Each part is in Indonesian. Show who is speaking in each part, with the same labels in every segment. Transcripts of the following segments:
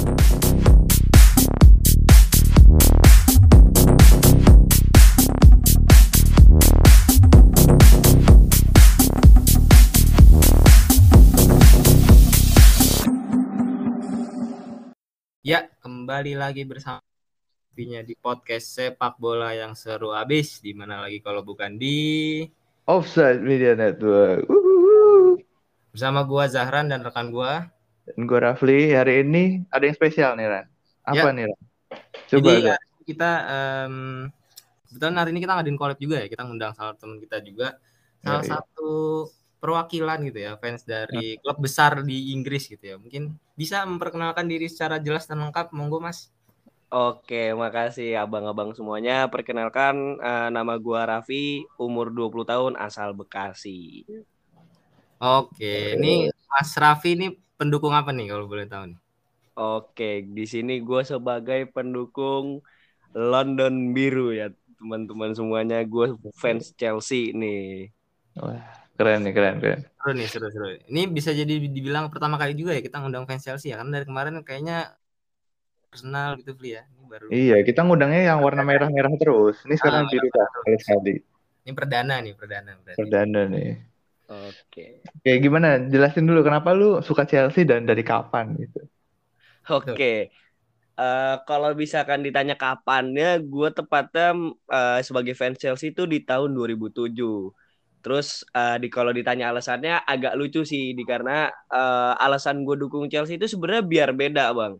Speaker 1: Ya, kembali lagi bersama di podcast sepak bola yang seru abis di mana lagi kalau bukan di
Speaker 2: Offside Media Network. Uhuhu.
Speaker 1: bersama gua Zahran dan rekan gua.
Speaker 2: Dan gue Rafli, hari ini ada yang spesial nih Ran. Apa
Speaker 1: Ya.
Speaker 2: nih Ran? Coba
Speaker 1: Jadi
Speaker 2: Ran.
Speaker 1: eh, kita em, kebetulan hari ini kita ngadain collab juga ya. Kita ngundang salah teman kita juga salah
Speaker 2: Ya, ya.
Speaker 1: satu perwakilan gitu ya, fans dari klub besar di Inggris gitu ya. Mungkin bisa memperkenalkan diri secara jelas dan lengkap, monggo Mas.
Speaker 3: Oke, makasih abang-abang semuanya. Perkenalkan eh, nama gua Raffi, umur 20 tahun, asal Bekasi.
Speaker 1: Oke, ini Mas Raffi ini pendukung apa nih kalau boleh tahu nih?
Speaker 3: Oke, di sini gua sebagai pendukung London Biru ya, teman-teman semuanya. Gue fans Chelsea nih.
Speaker 2: Wah, keren nih, keren, keren.
Speaker 1: Seru nih, seru seru. Ini bisa jadi dibilang pertama kali juga ya kita ngundang fans Chelsea ya. Karena dari kemarin kayaknya Arsenal gitu Fli ya. Ini baru.
Speaker 2: Iya, kita ngundangnya yang warna merah-merah terus. Ini sekarang
Speaker 1: Ah,
Speaker 2: biru sekali.
Speaker 1: Ini perdana nih, perdana berarti.
Speaker 2: Perdana nih.
Speaker 3: Oke.
Speaker 2: Oke, gimana? Jelasin dulu kenapa lu suka Chelsea dan dari kapan gitu.
Speaker 3: Oke. Eh, kalau misalkan ditanya kapannya, gue tepatnya eh, sebagai fans Chelsea itu di tahun 2007. Terus eh, di kalau ditanya alasannya agak lucu sih, di karena eh, alasan gue dukung Chelsea itu sebenarnya biar beda bang.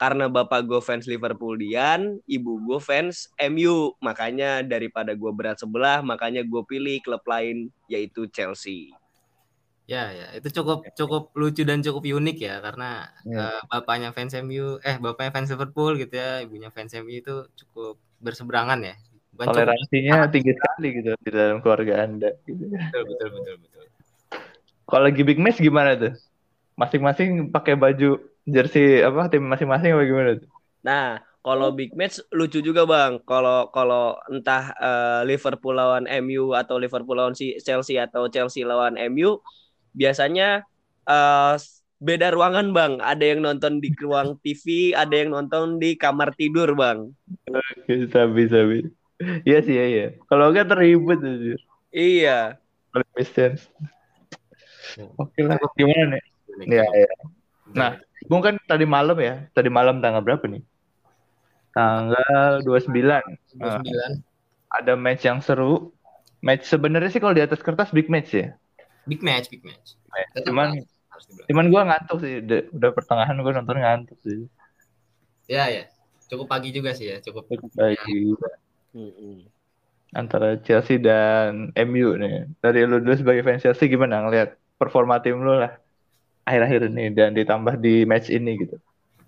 Speaker 3: Karena bapak gue fans Liverpool Dian, ibu gue fans MU. Makanya daripada gue berat sebelah, makanya gue pilih klub lain yaitu Chelsea.
Speaker 1: Ya, ya. Itu cukup cukup lucu dan cukup unik ya karena
Speaker 2: Iya.
Speaker 1: eh, bapaknya fans MU, eh bapaknya fans Liverpool gitu ya, ibunya fans MU itu cukup berseberangan ya. Bukan cukup,
Speaker 2: Toleransinya tinggi sekali gitu di dalam keluarga Anda. Gitu.
Speaker 1: betul, betul, betul, betul.
Speaker 2: Kalau lagi big match gimana tuh? Masing-masing pakai baju jersey apa tim masing-masing apa gimana tuh?
Speaker 3: Nah, kalau big match lucu juga bang. Kalau kalau entah eh, Liverpool lawan MU atau Liverpool lawan si Chelsea atau Chelsea lawan MU, biasanya eh, beda ruangan bang. Ada yang nonton di ruang TV, ada yang nonton di kamar tidur bang.
Speaker 2: Bisa, bisa, bisa. Iya sih, iya, iya. Kalau enggak terribut anjir.
Speaker 3: Iya.
Speaker 2: Oke lah, gimana nih? Iya, iya. Nah, Bung kan tadi malam ya. Tadi malam tanggal berapa nih? Tanggal 29.
Speaker 1: 29.
Speaker 2: Ada match yang seru. Match sebenarnya sih kalau di atas kertas big match ya.
Speaker 1: Big match, big match. Tetap
Speaker 2: Cuman cuman gua ngantuk sih. Udah, udah pertengahan gua nonton ngantuk sih.
Speaker 1: Ya, ya. Cukup pagi juga sih ya, cukup.
Speaker 2: Lagi
Speaker 3: Mm-mm.
Speaker 2: antara Chelsea dan MU nih. Dari lu dulu sebagai fans Chelsea gimana ngelihat performa tim lu lah akhir-akhir ini dan ditambah di match ini gitu.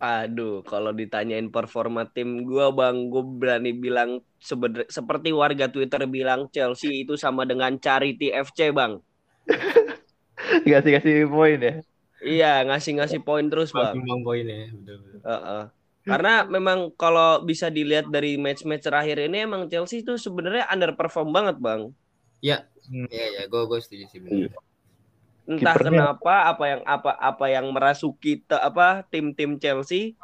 Speaker 3: Aduh, kalau ditanyain performa tim gua bang, gue berani bilang sebener- seperti warga Twitter bilang Chelsea itu sama dengan Charity FC bang.
Speaker 2: Kasih-kasih poin ya.
Speaker 3: Iya, ngasih-ngasih poin terus bang.
Speaker 1: Bang poin ya, betul, betul.
Speaker 3: Heeh. Karena memang kalau bisa dilihat dari match-match terakhir ini emang Chelsea itu sebenarnya underperform banget bang.
Speaker 1: Iya, ya, gue gue setuju sih benar.
Speaker 3: Entah
Speaker 2: Kipernya-
Speaker 3: kenapa apa yang apa apa yang merasuki te- apa tim-tim Chelsea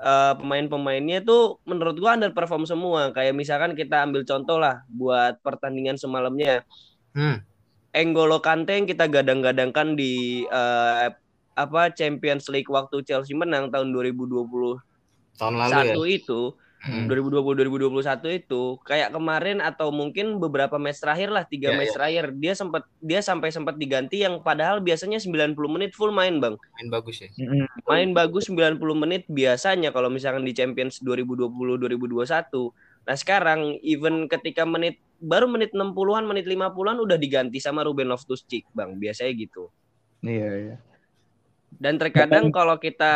Speaker 3: eh, pemain-pemainnya tuh menurut gua underperform semua. Kayak misalkan kita ambil contoh lah buat pertandingan semalamnya.
Speaker 1: Hmm.
Speaker 3: Enggolo Kante yang kita gadang-gadangkan di eh, apa Champions League waktu Chelsea menang tahun 2021
Speaker 1: Tahun lalu ya.
Speaker 3: itu
Speaker 1: Hmm.
Speaker 3: 2020 2021 itu kayak kemarin atau mungkin beberapa match terakhir lah tiga
Speaker 1: Ya,
Speaker 3: match terakhir. Dia sempat dia sampai sempat diganti yang padahal biasanya 90 menit full main bang.
Speaker 1: Main bagus ya.
Speaker 3: Main bagus 90 menit biasanya kalau misalkan di Champions 2020 2021 nah sekarang even ketika menit baru menit 60-an menit 50-an udah diganti sama Ruben Loftus-Cheek bang. Biasanya gitu.
Speaker 2: Iya, iya.
Speaker 3: dan terkadang kalau kita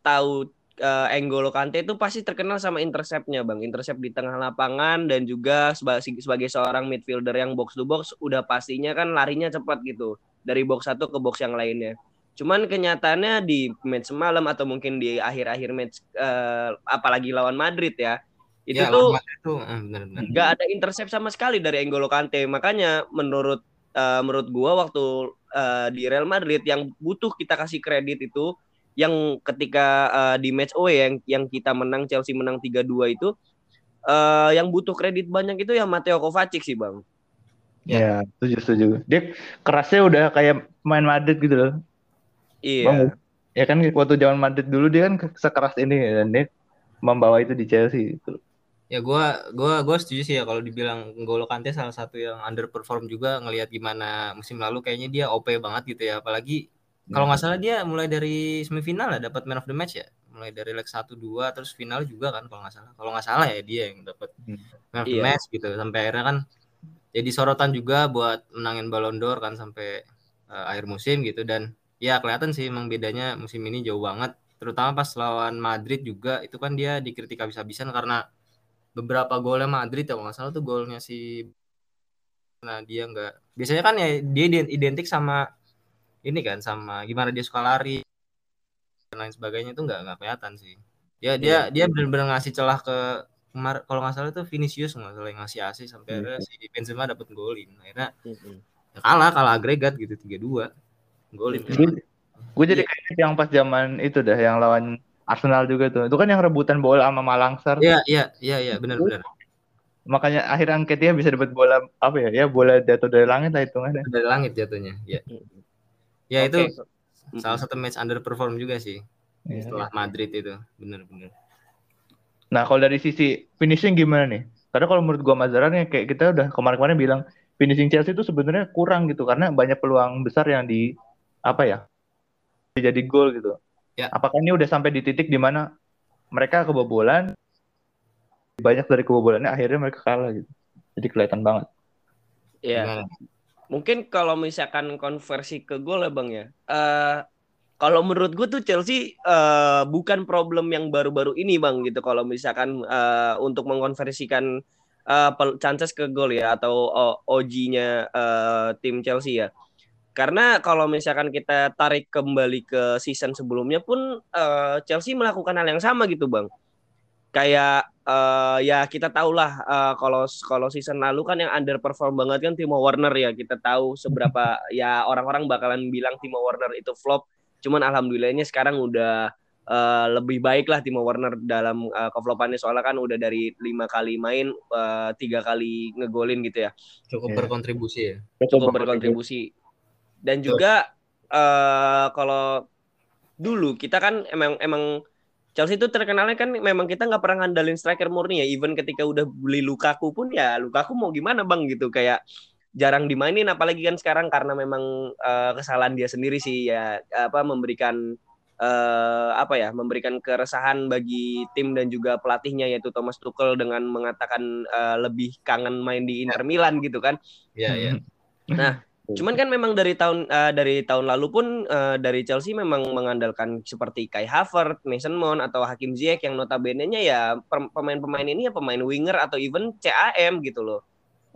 Speaker 3: tahu eh, Enggolo Kante itu pasti terkenal sama interceptnya bang, intercept di tengah lapangan dan juga sebagai sebagai seorang midfielder yang box to box udah pastinya kan larinya cepat gitu dari box satu ke box yang lainnya. Cuman kenyataannya di match semalam atau mungkin di akhir-akhir match eh, apalagi lawan Madrid ya itu
Speaker 1: ya,
Speaker 3: tuh
Speaker 1: eh,
Speaker 3: nggak ada intercept sama sekali dari Enggolo Kante. Makanya menurut eh, menurut gua waktu eh, di Real Madrid yang butuh kita kasih kredit itu yang ketika uh, di match away yang yang kita menang Chelsea menang 3-2 itu uh, yang butuh kredit banyak itu ya Matteo Kovacic sih, Bang.
Speaker 2: Ya, ya setuju setuju. Dia kerasnya udah kayak main Madrid gitu loh.
Speaker 3: Iya.
Speaker 2: Bang, ya kan waktu zaman Madrid dulu dia kan sekeras ini dan dia membawa itu di Chelsea gitu.
Speaker 1: Ya gua gua gua setuju sih ya kalau dibilang N'Golo Kante salah satu yang underperform juga ngelihat gimana musim lalu kayaknya dia OP banget gitu ya. Apalagi kalau nggak salah dia mulai dari semifinal ya dapat man of the match ya. Mulai dari leg 1 2 terus final juga kan kalau nggak salah. Kalau nggak salah ya dia yang dapat hmm. man of the iya. match gitu. Sampai akhirnya kan jadi sorotan juga buat menangin Ballon d'Or kan sampai uh, akhir musim gitu dan ya kelihatan sih emang bedanya musim ini jauh banget terutama pas lawan Madrid juga itu kan dia dikritik habis-habisan karena beberapa golnya Madrid ya nggak salah tuh golnya si nah dia nggak biasanya kan ya dia identik sama ini kan sama gimana dia suka lari dan lain sebagainya itu nggak nggak kelihatan sih. Ya dia yeah. dia benar-benar ngasih celah ke kemar kalau nggak salah itu Vinicius nggak salah yang ngasih asih sampai mm -hmm. si Benzema dapat golin. Akhirnya mm -hmm. ya kalah kalah agregat gitu tiga dua. Golin.
Speaker 2: Gue jadi yeah. kayak yang pas zaman itu dah yang lawan Arsenal juga tuh. Itu kan yang rebutan bola sama Malangsar.
Speaker 1: Iya iya iya iya benar benar
Speaker 2: makanya akhir angketnya bisa dapat bola apa ya ya bola jatuh dari langit lah hitungannya.
Speaker 1: Dari langit jatuhnya ya ya okay. itu salah satu match underperform juga sih yeah. setelah Madrid itu benar-benar
Speaker 2: Nah, kalau dari sisi finishing gimana nih? Karena kalau menurut gua Mazaran ya kayak kita udah kemarin-kemarin bilang finishing Chelsea itu sebenarnya kurang gitu karena banyak peluang besar yang di apa ya? jadi gol gitu. Ya. Apakah ini udah sampai di titik di mana mereka kebobolan banyak dari kebobolannya akhirnya mereka kalah gitu. Jadi kelihatan banget.
Speaker 3: Iya. Mungkin kalau misalkan konversi ke gol ya Bang ya. Uh, kalau menurut gue tuh Chelsea uh, bukan problem yang baru-baru ini bang gitu. Kalau misalkan uh, untuk mengkonversikan uh, chances ke gol ya atau OG-nya uh, tim Chelsea ya. Karena kalau misalkan kita tarik kembali ke season sebelumnya pun uh, Chelsea melakukan hal yang sama gitu bang. Kayak uh, ya kita tahulah uh, kalau kalau season lalu kan yang underperform banget kan Timo Werner ya kita tahu seberapa ya orang-orang bakalan bilang Timo Werner itu flop Cuman alhamdulillahnya sekarang udah uh, lebih baik lah Timo Werner dalam uh, kevlopannya soalnya kan udah dari lima kali main uh, tiga kali ngegolin gitu ya.
Speaker 1: Cukup yeah. berkontribusi ya.
Speaker 3: Cukup berkontribusi. Dan juga uh, kalau dulu kita kan emang emang Chelsea itu terkenalnya kan memang kita nggak pernah ngandalin striker murni ya. Even ketika udah beli Lukaku pun ya Lukaku mau gimana bang gitu kayak jarang dimainin apalagi kan sekarang karena memang uh, kesalahan dia sendiri sih ya apa memberikan uh, apa ya memberikan keresahan bagi tim dan juga pelatihnya yaitu Thomas Tuchel dengan mengatakan uh, lebih kangen main di Inter Milan gitu kan.
Speaker 1: Iya iya.
Speaker 3: Nah, cuman kan memang dari tahun uh, dari tahun lalu pun uh, dari Chelsea memang mengandalkan seperti Kai Havertz, Mason Mount atau Hakim Ziyech yang notabene-nya ya pemain-pemain ini ya pemain winger atau even CAM gitu loh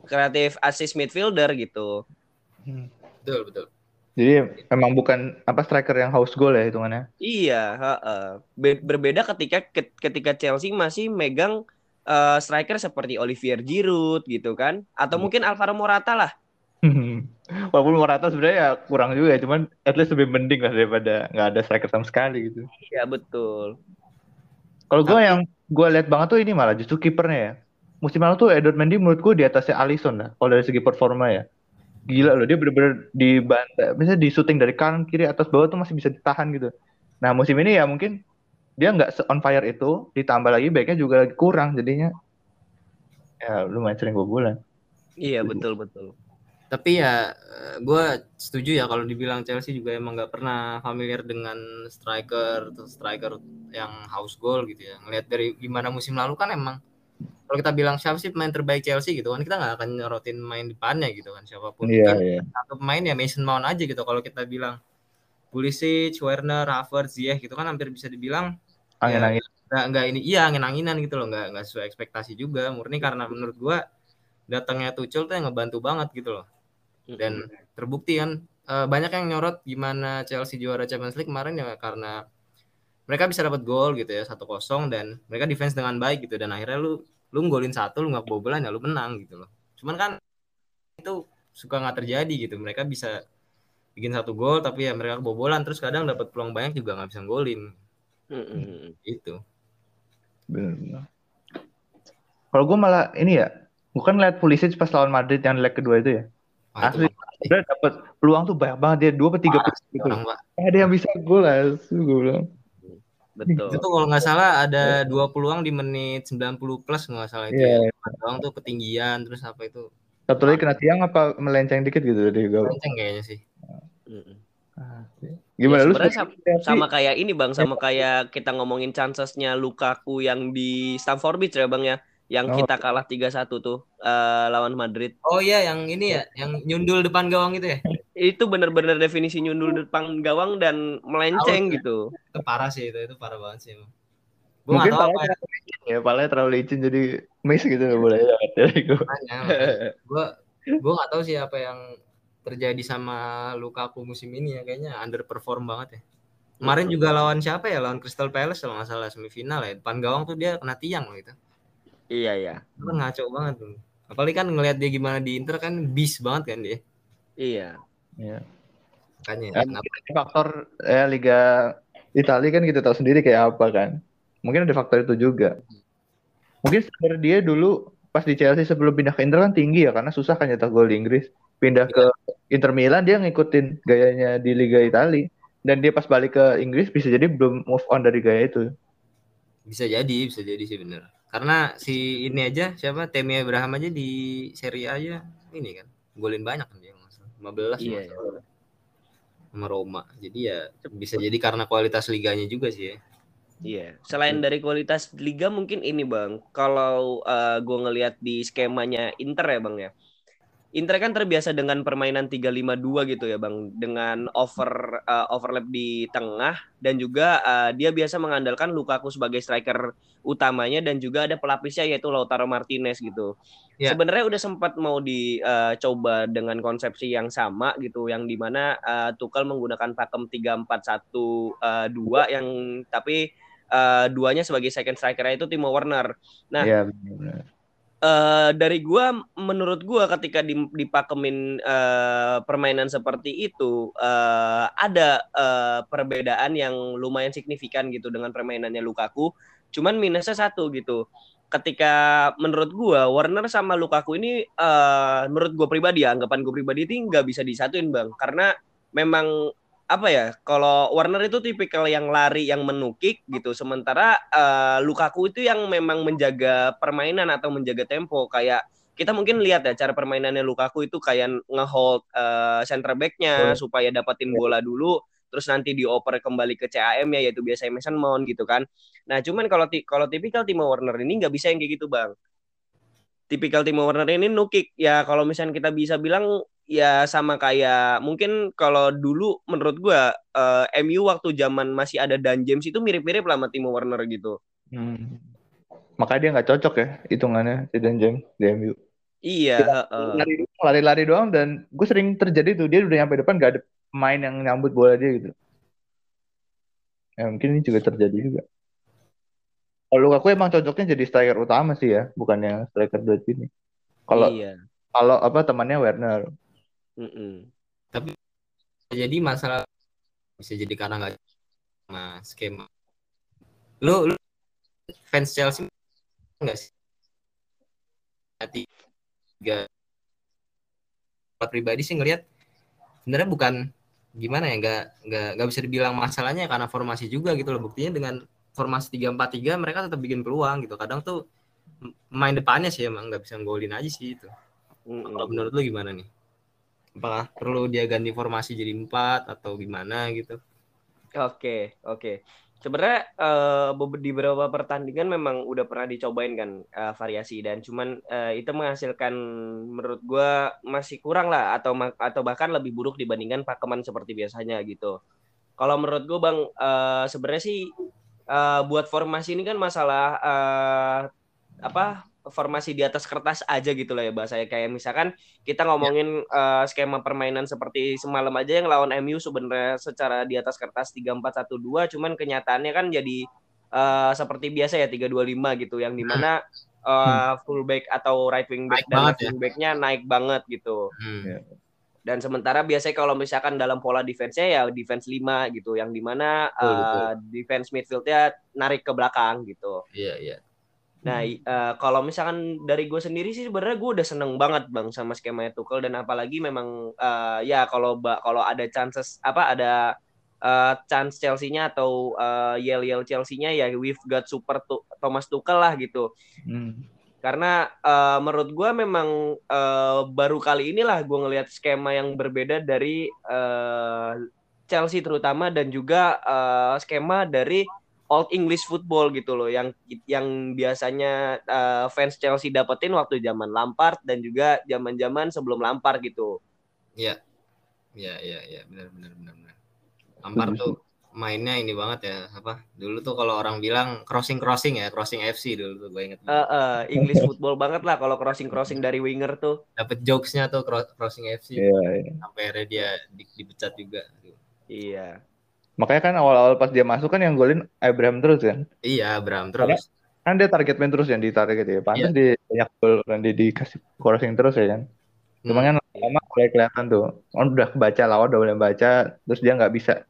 Speaker 3: kreatif assist midfielder gitu.
Speaker 1: Hmm. Betul betul.
Speaker 2: Jadi memang bukan apa striker yang house goal ya hitungannya.
Speaker 3: Iya, uh, Be berbeda ketika ketika Chelsea masih megang uh, striker seperti Olivier Giroud gitu kan, atau hmm. mungkin Alvaro Morata lah.
Speaker 2: Walaupun Morata sebenarnya ya kurang juga, ya, cuman at least lebih mending lah daripada nggak ada striker sama sekali gitu.
Speaker 3: Iya betul.
Speaker 2: Kalau gue yang gue lihat banget tuh ini malah justru kipernya ya. Musim lalu tuh Edward Mendy menurutku di atasnya Alisson lah kalau dari segi performa ya. Gila loh dia bener-bener dibantai misalnya di syuting dari kanan kiri atas bawah tuh masih bisa ditahan gitu. Nah musim ini ya mungkin dia nggak on fire itu ditambah lagi baiknya juga lagi kurang jadinya. Ya lumayan sering bulan.
Speaker 3: Iya betul betul
Speaker 1: tapi ya gue setuju ya kalau dibilang Chelsea juga emang nggak pernah familiar dengan striker atau striker yang house goal gitu ya. Ngelihat dari gimana musim lalu kan emang kalau kita bilang siapa sih pemain terbaik Chelsea gitu kan kita nggak akan nyorotin main depannya gitu kan siapa pun.
Speaker 2: Yeah,
Speaker 1: kan
Speaker 2: yeah.
Speaker 1: satu pemain ya Mason Mount aja gitu. Kalau kita bilang Pulisic, Werner, Havertz, Ziyech gitu kan hampir bisa dibilang
Speaker 2: angin-angin.
Speaker 1: ya, nggak ini iya angin-anginan gitu loh nggak nggak sesuai ekspektasi juga. Murni karena menurut gua datangnya Tuchel tuh yang ngebantu banget gitu loh dan terbukti kan eh, banyak yang nyorot gimana Chelsea juara Champions League kemarin ya karena mereka bisa dapat gol gitu ya satu kosong dan mereka defense dengan baik gitu. Dan akhirnya lu lu golin satu lu nggak kebobolan ya lu menang gitu loh. Cuman kan itu suka nggak terjadi gitu. Mereka bisa bikin satu gol tapi ya mereka kebobolan. Terus kadang dapat peluang banyak juga nggak bisa golin
Speaker 3: Mm-mm.
Speaker 1: itu.
Speaker 2: Kalau gue malah ini ya, bukan lihat Pulisic pas lawan Madrid yang leg kedua itu ya.
Speaker 1: Wah, itu
Speaker 2: Asli, dia dapat peluang tuh banyak banget dia dua atau tiga
Speaker 1: sih
Speaker 2: gitu.
Speaker 1: orang Pak.
Speaker 2: Ada yang bisa gol lah, gue bilang.
Speaker 3: Betul.
Speaker 1: itu tuh kalau nggak salah ada dua peluang di menit 90 plus nggak salah itu
Speaker 2: Iya.
Speaker 1: ya doang tuh ketinggian terus apa itu
Speaker 2: Satu lagi kena tiang apa melenceng dikit gitu dari gol.
Speaker 1: kenceng kayaknya sih
Speaker 3: Mm-mm.
Speaker 2: Gimana
Speaker 3: Ya,
Speaker 2: lu?
Speaker 3: sebenarnya
Speaker 2: sebagai
Speaker 3: sam-
Speaker 2: Chelsea,
Speaker 3: sama kayak ini bang, sama kayak kita ngomongin chancesnya Lukaku yang di Stamford Bridge ya bang ya, yang
Speaker 2: Oh.
Speaker 3: kita kalah 3-1 tuh eh, lawan Madrid.
Speaker 1: oh iya yang ini ya yang nyundul depan gawang itu ya
Speaker 3: Itu bener-bener definisi nyundul depan gawang dan melenceng
Speaker 1: Out ya?
Speaker 3: gitu.
Speaker 1: itu parah sih itu itu parah banget sih nggak
Speaker 2: Mungkin
Speaker 1: tahu apa
Speaker 2: palanya licin ya, palanya terlalu licin jadi miss gitu boleh dari gue.
Speaker 1: namanya gue gue nggak tahu sih apa yang terjadi sama Lukaku musim ini ya kayaknya underperform banget ya kemarin juga lawan siapa ya lawan Crystal Palace kalau nggak salah semifinal ya depan gawang tuh dia kena tiang loh itu
Speaker 3: Iya ya,
Speaker 1: itu kan ngaco banget tuh apalagi kan ngelihat dia gimana di Inter kan beast banget kan dia
Speaker 3: iya.
Speaker 2: Iya.
Speaker 1: makanya
Speaker 2: mungkin ada faktor ya Liga Italia kan kita tahu sendiri kayak apa kan. Mungkin ada faktor itu juga. Mungkin standar dia dulu pas di Chelsea sebelum pindah ke Inter kan tinggi ya karena susah kan nyetak gol di Inggris. Pindah ke Inter Milan dia ngikutin gayanya di Liga Italia dan dia pas balik ke Inggris bisa jadi belum move on dari gaya itu.
Speaker 1: bisa jadi bisa jadi sih bener karena si ini aja siapa Temi Abraham aja di Serie A aja ini kan golin banyak kan dia nggak salah. 15
Speaker 3: Iya,
Speaker 1: salah. sama Roma. Jadi ya bisa jadi karena kualitas liganya juga sih ya.
Speaker 3: Iya, selain dari kualitas liga mungkin ini bang, kalau gue ngelihat di skemanya Inter ya bang ya, Inter kan terbiasa dengan permainan 3-5-2 gitu ya bang, dengan over eh, overlap di tengah dan juga eh, dia biasa mengandalkan Lukaku sebagai striker utamanya dan juga ada pelapisnya yaitu Lautaro Martinez gitu.
Speaker 1: Ya.
Speaker 3: Sebenarnya udah sempat mau dicoba dengan konsepsi yang sama gitu, yang di mana eh, Tuchel menggunakan pakem 3-4-1-2 yang tapi eh, duanya sebagai second striker itu Timo Werner. Nah,
Speaker 2: Iya benar.
Speaker 3: Eh dari gua menurut gua ketika di, dipakemin eh, permainan seperti itu eh, ada eh, perbedaan yang lumayan signifikan gitu dengan permainannya Lukaku. Cuman minusnya satu gitu. Ketika menurut gua Warner sama Lukaku ini eh, menurut gua pribadi ya anggapan gua pribadi ini nggak bisa disatuin bang. Karena memang apa ya kalau Warner itu tipikal yang lari yang menukik gitu sementara eh, Lukaku itu yang memang menjaga permainan atau menjaga tempo kayak kita mungkin lihat ya cara permainannya Lukaku itu kayak ngehold eh, center back-nya supaya dapatin bola dulu terus nanti dioper kembali ke CAM ya yaitu biasa Mason Mount gitu kan. Nah, cuman kalau ti- kalau tipikal Timo Werner ini nggak bisa yang kayak gitu, Bang. Tipikal Timo Werner ini nukik. Ya kalau misalnya kita bisa bilang ya sama kayak mungkin kalau dulu menurut gua eh, MU waktu zaman masih ada Dan James itu mirip-mirip lah sama Timo Werner gitu.
Speaker 2: Hmm. Makanya dia nggak cocok ya hitungannya si Dan James di MU.
Speaker 3: Iya, heeh.
Speaker 2: Lari doang, lari-lari doang dan gue sering terjadi tuh dia udah nyampe depan gak ada pemain yang nyambut bola dia gitu. Ya mungkin ini juga terjadi juga. Kalau Lukaku emang cocoknya jadi striker utama sih ya, bukan yang striker dua ini. Kalau
Speaker 3: Iya.
Speaker 2: kalau apa temannya Werner.
Speaker 3: Mm-mm.
Speaker 1: jadi masalah bisa jadi karena nggak sama skema. Lu, lu fans Chelsea nggak sih? Tiga. Pribadi sih ngelihat sebenarnya bukan gimana ya nggak nggak nggak bisa dibilang masalahnya karena formasi juga gitu loh. Buktinya dengan formasi tiga empat tiga mereka tetap bikin peluang gitu. Kadang tuh main depannya sih emang nggak bisa golin aja sih itu
Speaker 3: Mm-mm.
Speaker 1: kalau menurut lu gimana nih apakah perlu dia ganti formasi jadi empat atau gimana gitu
Speaker 3: Oke, oke. Sebenarnya be- di beberapa pertandingan memang udah pernah dicobain kan eh, variasi dan cuman eh, itu menghasilkan menurut gua masih kurang lah atau atau bahkan lebih buruk dibandingkan pakeman seperti biasanya gitu. Kalau menurut gua Bang eh, sebenarnya sih eh, buat formasi ini kan masalah eh, apa formasi di atas kertas aja gitu lah ya bahasanya kayak misalkan kita ngomongin eh, skema permainan seperti semalam aja yang lawan MU sebenarnya secara di atas kertas 3-4-1-2 cuman kenyataannya kan jadi eh, seperti biasa ya 3-2-5 gitu yang di mana eh, fullback atau right wing back
Speaker 1: Naik
Speaker 3: dan left wing backnya naik banget gitu.
Speaker 1: Hmm.
Speaker 2: Iya.
Speaker 3: Dan sementara biasanya kalau misalkan dalam pola defense-nya ya defense 5 gitu, yang di mana uh, defense midfield-nya narik ke belakang gitu.
Speaker 1: Iya, iya.
Speaker 3: Nah, uh, kalau misalkan dari gue sendiri sih sebenarnya gue udah seneng banget bang sama skemanya Tuchel dan apalagi memang uh, ya kalau kalau ada chances apa ada uh, chance Chelsea-nya atau uh, yell yell Chelsea-nya ya we've got super Thomas Tuchel lah gitu. Hmm. Karena uh, menurut gue memang uh, baru kali inilah gue ngelihat skema yang berbeda dari uh, Chelsea terutama dan juga uh, skema dari Old English football gitu loh yang yang biasanya uh, fans Chelsea dapetin waktu zaman Lampard dan juga zaman-zaman sebelum Lampard gitu.
Speaker 1: Iya. Iya iya iya benar benar benar benar. Lampard tuh mainnya ini banget ya apa dulu tuh kalau orang bilang crossing crossing ya crossing FC dulu tuh gue inget
Speaker 3: uh, uh, English football banget lah kalau crossing crossing dari winger tuh
Speaker 1: dapat jokesnya tuh crossing FC yeah, yeah. sampai akhirnya dia di, dipecat juga
Speaker 3: iya
Speaker 2: makanya kan awal-awal pas dia masuk kan yang golin Abraham terus kan
Speaker 1: iya Abraham terus
Speaker 2: Karena, kan dia target main terus yang ditarget ya pantas yeah. dia banyak gol dan dia dikasih crossing terus ya kan cuma hmm. kan lama mulai kelihatan tuh on udah baca lawan udah mulai baca terus dia nggak bisa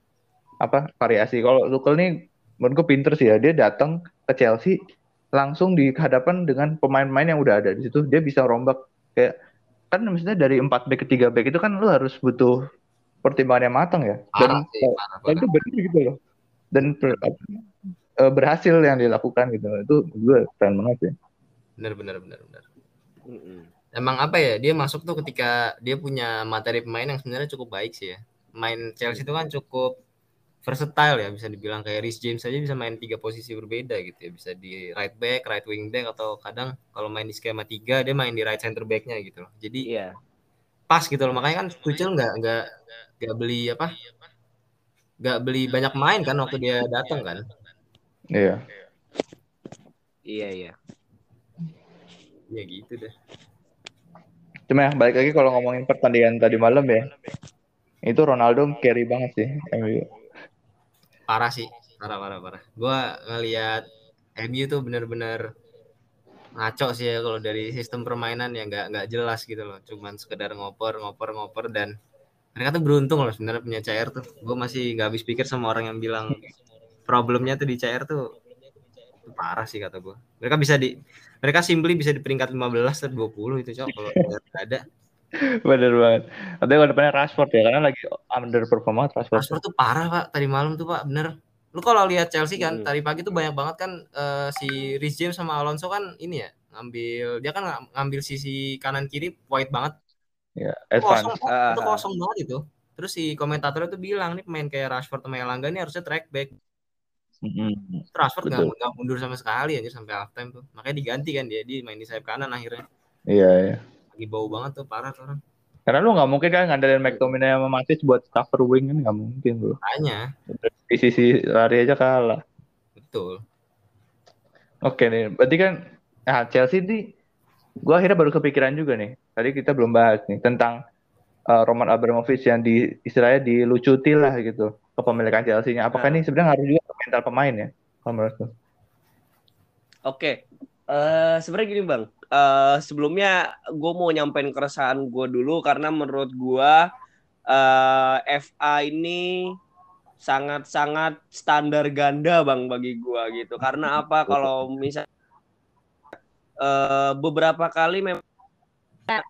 Speaker 2: apa variasi. Kalau Tuchel nih menurutku pinter sih ya. Dia datang ke Chelsea langsung di hadapan dengan pemain-pemain yang udah ada di situ. Dia bisa rombak kayak kan misalnya dari 4 back ke 3 back itu kan lu harus butuh pertimbangan yang matang ya. Dan, sih, dan itu benar gitu loh. Dan ber, e, berhasil yang dilakukan gitu. Itu gue keren banget ya.
Speaker 1: Benar benar benar benar. Emang apa ya? Dia masuk tuh ketika dia punya materi pemain yang sebenarnya cukup baik sih ya. Main Chelsea itu kan cukup versatile ya bisa dibilang kayak Rhys James aja bisa main tiga posisi berbeda gitu ya bisa di right back, right wing back atau kadang kalau main di skema tiga dia main di right center backnya gitu loh jadi yeah. pas gitu loh makanya kan Tuchel nggak nggak nggak beli apa? Nggak beli banyak main kan waktu dia datang kan?
Speaker 2: Iya.
Speaker 3: Iya iya.
Speaker 1: Ya gitu deh.
Speaker 2: Cuma ya balik lagi kalau ngomongin pertandingan tadi malam ya. Itu Ronaldo carry banget sih
Speaker 1: parah sih. Parah parah parah. Gue ngelihat MU tuh bener-bener ngaco sih ya kalau dari sistem permainan yang nggak nggak jelas gitu loh. Cuman sekedar ngoper ngoper ngoper dan mereka tuh beruntung loh sebenarnya punya CR tuh gue masih nggak habis pikir sama orang yang bilang problemnya tuh di CR tuh parah sih kata gue mereka bisa di mereka simply bisa di peringkat 15 atau 20 itu cok kalau ada
Speaker 2: Bener banget. Tapi kalau depannya Rashford ya, karena lagi underperform banget
Speaker 1: Rashford. Rashford tuh parah pak, tadi malam tuh pak, bener. Lu kalau lihat Chelsea kan, hmm. tadi pagi tuh banyak banget kan uh, si Rhys James sama Alonso kan ini ya, ngambil dia kan ngambil sisi kanan kiri wide banget.
Speaker 2: Ya,
Speaker 1: kosong, uh, itu kosong banget itu. Terus si komentatornya tuh bilang nih pemain kayak Rashford sama Elanga ini harusnya track back. Mm-hmm. Rashford nggak mundur sama sekali aja sampai half time tuh. Makanya diganti kan dia, dia main di sayap kanan akhirnya.
Speaker 2: Iya, iya
Speaker 1: lagi bau banget tuh parah tuh orang.
Speaker 2: Karena lu nggak mungkin kan ngandelin McTominay sama Matic buat cover wing kan nggak mungkin bro.
Speaker 1: Hanya.
Speaker 2: Di sisi lari aja kalah.
Speaker 1: Betul.
Speaker 2: Oke nih, berarti kan nah Chelsea ini gue akhirnya baru kepikiran juga nih. Tadi kita belum bahas nih tentang uh, Roman Abramovich yang di istilahnya dilucuti lah gitu kepemilikan Chelsea-nya. Apakah nah. ini sebenarnya harus juga mental pemain ya? Kalau menurut
Speaker 3: Oke, uh, sebenarnya gini bang, uh, sebelumnya gue mau nyampein keresahan gue dulu karena menurut gue uh, FA ini sangat-sangat standar ganda bang bagi gue gitu karena apa kalau misal uh, beberapa kali memang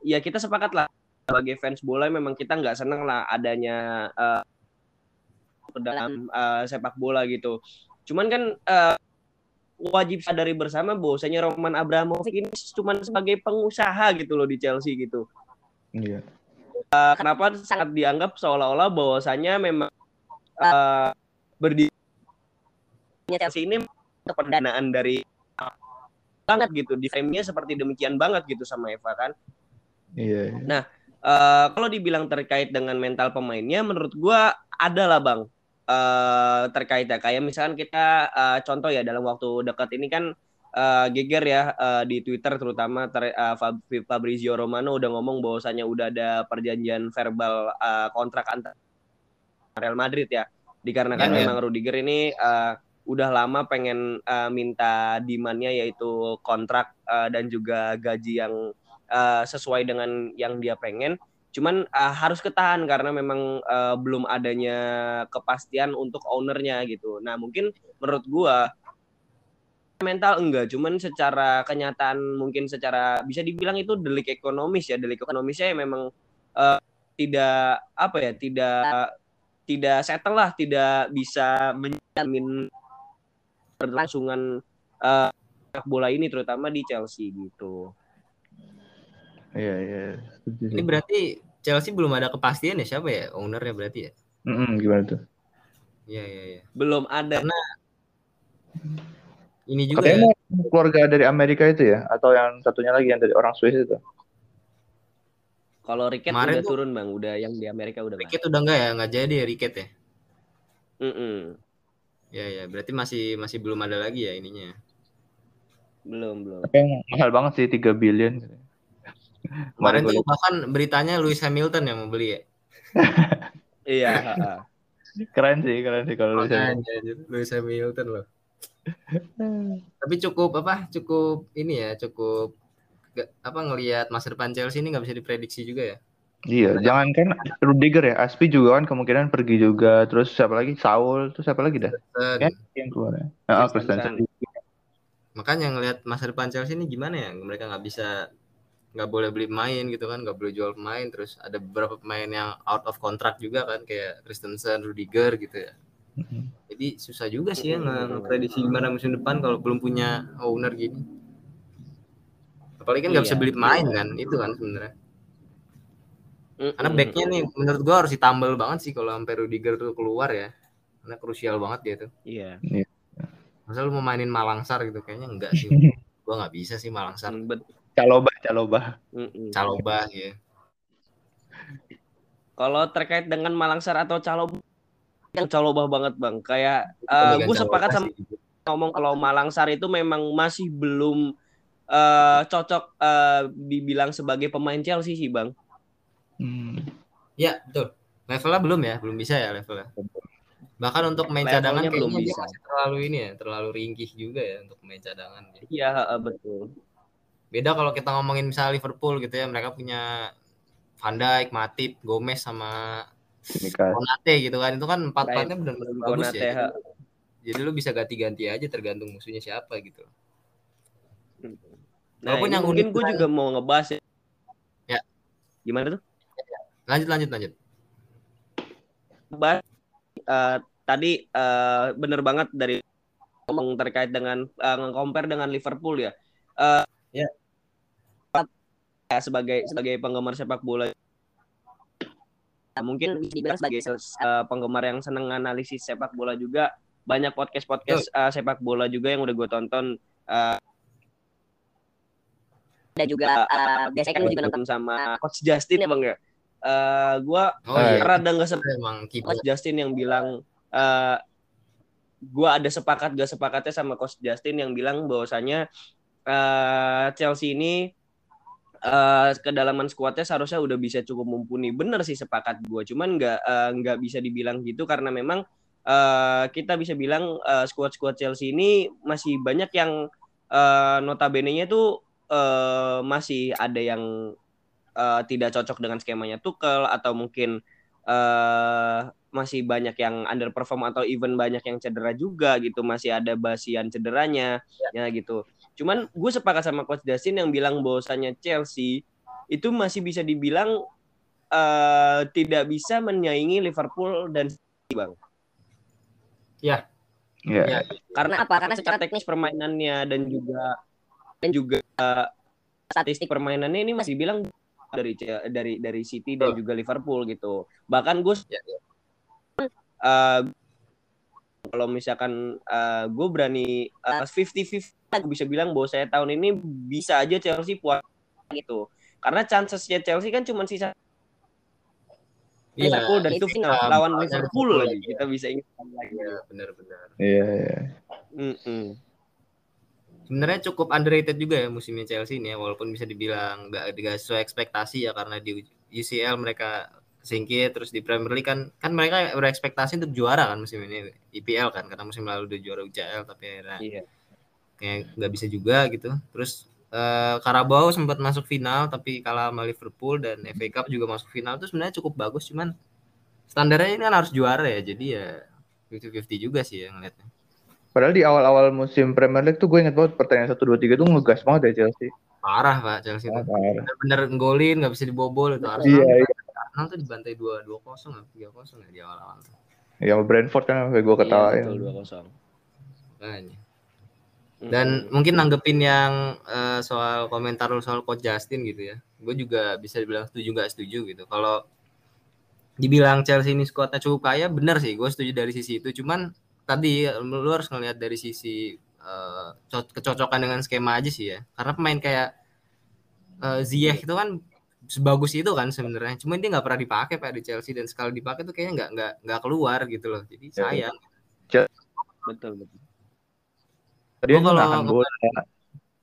Speaker 3: ya kita sepakat lah sebagai fans bola memang kita nggak seneng lah adanya uh, dalam uh, sepak bola gitu cuman kan uh, wajib sadari bersama bahwasanya Roman Abramovich ini cuma sebagai pengusaha gitu loh di Chelsea gitu.
Speaker 2: Iya.
Speaker 3: Uh, kenapa sangat dianggap seolah-olah bahwasanya memang uh, berdiri Chelsea ini pendanaan dari banget gitu di frame-nya seperti demikian banget gitu sama Eva kan.
Speaker 2: Iya. iya.
Speaker 3: Nah, uh, kalau dibilang terkait dengan mental pemainnya menurut gua adalah Bang uh, terkait ya kayak misalkan kita uh, contoh ya dalam waktu dekat ini kan uh, geger ya uh, di Twitter terutama ter, uh, Fabrizio Romano udah ngomong bahwasannya udah ada perjanjian verbal uh, kontrak antar Real Madrid ya dikarenakan yeah, ya. memang yeah. Rudiger ini uh, udah lama pengen uh, minta demandnya yaitu kontrak uh, dan juga gaji yang uh, sesuai dengan yang dia pengen Cuman uh, harus ketahan karena memang uh, belum adanya kepastian untuk ownernya gitu. Nah mungkin menurut gua mental enggak, cuman secara kenyataan mungkin secara bisa dibilang itu delik ekonomis ya, delik ekonomisnya ya memang uh, tidak apa ya, tidak tidak settle lah, tidak bisa menjamin berlangsungan uh, bola ini terutama di Chelsea gitu.
Speaker 2: Iya iya.
Speaker 1: Ini berarti Chelsea belum ada kepastian ya siapa ya ownernya berarti ya?
Speaker 2: Mm -mm, gimana tuh?
Speaker 1: Iya iya iya.
Speaker 3: Belum ada.
Speaker 1: Karena ini juga
Speaker 2: Katanya
Speaker 1: ya.
Speaker 2: keluarga dari Amerika itu ya atau yang satunya lagi yang dari orang Swiss itu?
Speaker 3: Kalau Riket
Speaker 1: Kemarin
Speaker 3: udah
Speaker 1: tuh-
Speaker 3: turun bang, udah yang di Amerika udah. Bang.
Speaker 1: Riket udah enggak ya? Enggak jadi ya Riket ya?
Speaker 3: Mm-mm.
Speaker 1: Ya ya, berarti masih masih belum ada lagi ya ininya.
Speaker 3: Belum belum.
Speaker 2: Tapi yang mahal banget sih 3 billion.
Speaker 1: Kemarin tuh bahkan beritanya Lewis Hamilton yang mau beli ya.
Speaker 3: Iya.
Speaker 2: Keren sih, keren sih kalau.
Speaker 1: Makanya, anjir, Lewis Hamilton loh. Tapi cukup apa? Cukup ini ya, cukup gak- apa ngelihat masa depan Chelsea ini nggak bisa diprediksi juga ya.
Speaker 2: Iya, jangan kan Rudiger ya, Aspi juga kan kemungkinan pergi juga. Terus siapa lagi? Saul, terus siapa lagi dah? Ya, yang keluar ya. Ah,
Speaker 3: Christensen.
Speaker 2: Christensen.
Speaker 1: makanya ngelihat masa depan Chelsea ini gimana ya? Mereka nggak bisa nggak boleh beli pemain gitu kan, nggak boleh jual pemain. Terus ada beberapa pemain yang out of contract juga kan, kayak Christensen, Rudiger gitu ya. Jadi susah juga sih ya nge- ngeprediksi gimana musim depan kalau belum punya owner gini. Apalagi kan nggak bisa
Speaker 3: Iya.
Speaker 1: beli pemain kan, itu kan sebenarnya. Karena backnya nih menurut gua harus ditambal banget sih kalau sampai Rudiger tuh keluar ya. Karena krusial banget dia tuh.
Speaker 3: Iya.
Speaker 1: Masa lu mau mainin Malangsar gitu kayaknya enggak sih. gua nggak bisa sih Malangsar.
Speaker 3: Mm, bet-
Speaker 2: Caloba, Caloba.
Speaker 3: mm-mm.
Speaker 1: Calobah ya.
Speaker 3: Kalau terkait dengan Malangsar atau Calo yang Calobah banget bang. Kayak
Speaker 1: Pemegang
Speaker 3: gue sepakat sama
Speaker 1: sih.
Speaker 3: ngomong kalau Malangsar itu memang masih belum eh, cocok eh, dibilang sebagai pemain Chelsea sih bang.
Speaker 2: Hmm.
Speaker 1: Ya, betul. Levelnya belum ya, belum bisa ya levelnya. Bahkan untuk main
Speaker 3: Levelnya
Speaker 1: cadangan
Speaker 3: belum bisa.
Speaker 1: masih terlalu ini ya, terlalu ringkih juga ya untuk main cadangan.
Speaker 3: Iya eh, betul.
Speaker 1: Beda kalau kita ngomongin misalnya Liverpool gitu ya, mereka punya Van Dijk, Matip, Gomez sama. Konate gitu kan. Itu kan empat-empatnya benar-benar bagus
Speaker 3: Konate,
Speaker 1: ya. Jadi, jadi lu bisa ganti-ganti aja tergantung musuhnya siapa gitu.
Speaker 3: Nah
Speaker 1: Walaupun
Speaker 3: ini
Speaker 1: yang
Speaker 3: mungkin gue juga mau ngebahas ya.
Speaker 1: Ya.
Speaker 3: Gimana tuh?
Speaker 1: Lanjut lanjut lanjut.
Speaker 3: Bahas eh, tadi eh, bener banget dari ngomong terkait dengan eh, nge-compare dengan Liverpool ya. Eh,
Speaker 1: Ya.
Speaker 3: Ya, sebagai sebagai penggemar sepak bola ya, mungkin bisa dibilang sebagai eh, penggemar yang seneng analisis sepak bola juga banyak podcast podcast sepak bola juga yang udah gue tonton eh, dan juga eh, biasanya kan gue juga nonton sama coach Justin ya bang ya Eh gue
Speaker 1: Oh iya.
Speaker 3: rada nggak sepakat
Speaker 1: Emang.
Speaker 3: Coach Justin yang bilang eh gua ada sepakat gak sepakatnya sama Coach Justin yang bilang bahwasanya eh Chelsea ini eh kedalaman skuadnya seharusnya udah bisa cukup mumpuni. Bener sih sepakat gua, cuman nggak eh, nggak bisa dibilang gitu karena memang eh kita bisa bilang eh, skuad-skuad Chelsea ini masih banyak yang eh notabene-nya tuh eh masih ada yang eh, tidak cocok dengan skemanya Tuchel atau mungkin eh masih banyak yang underperform atau even banyak yang cedera juga gitu. Masih ada basian cederanya ya gitu cuman gue sepakat sama coach Justin yang bilang bahwasannya Chelsea itu masih bisa dibilang eh tidak bisa menyaingi Liverpool dan City bang
Speaker 2: Ya.
Speaker 1: Ya.
Speaker 3: karena apa karena secara teknis permainannya dan juga dan juga eh, statistik permainannya ini masih bilang dari dari dari City dan juga Liverpool gitu bahkan gue
Speaker 1: Ya, ya.
Speaker 3: eh, kalau misalkan eh, gue berani eh, 50-50 gue bisa bilang bahwa saya tahun ini bisa aja Chelsea puas gitu karena chancesnya Chelsea kan cuma sisa Liverpool dan itu final
Speaker 1: iya,
Speaker 3: lawan
Speaker 1: lawan
Speaker 3: Liverpool lagi
Speaker 1: lagi,
Speaker 3: kita bisa ingat lagi
Speaker 1: Iya, benar-benar.
Speaker 2: Iya, iya.
Speaker 3: Mm-mm.
Speaker 1: Sebenarnya cukup underrated juga ya musimnya Chelsea ini ya, walaupun bisa dibilang nggak nggak sesuai ekspektasi ya karena di UCL mereka singkir terus di Premier League kan kan mereka berekspektasi untuk juara kan musim ini IPL kan karena musim lalu udah juara UCL tapi akhirnya
Speaker 3: iya
Speaker 1: kayak nggak bisa juga gitu terus uh, Carabao sempat masuk final tapi kalah sama Liverpool dan FA Cup juga masuk final itu sebenarnya cukup bagus cuman standarnya ini kan harus juara ya jadi ya 50-50 juga sih ya ngeliatnya.
Speaker 2: Padahal di awal-awal musim Premier League tuh gue inget banget pertandingan 1 2 3 tuh ngegas banget ya Chelsea.
Speaker 1: Parah Pak Chelsea itu. Bener-bener ngolin nggak bisa dibobol itu
Speaker 2: Arsenal. Iya, iya.
Speaker 1: Arsenal tuh dibantai 2 2 0 atau 3 0 ya di awal-awal tuh.
Speaker 2: Ya Brentford kan sampai gue ketawain. Iya,
Speaker 3: betul 2 0.
Speaker 1: Dan hmm. mungkin nanggepin yang uh, soal komentar soal coach Justin gitu ya. Gue juga bisa dibilang setuju nggak setuju gitu. Kalau dibilang Chelsea ini skuadnya cukup kaya bener sih gue setuju dari sisi itu cuman tadi lu harus ngelihat dari sisi uh, kecocokan dengan skema aja sih ya karena pemain kayak uh, Ziyech itu kan sebagus itu kan sebenarnya cuma dia nggak pernah dipakai pak di Chelsea dan sekali dipakai tuh kayaknya nggak nggak nggak keluar gitu loh jadi iya. sayang
Speaker 3: betul betul
Speaker 2: dia kalau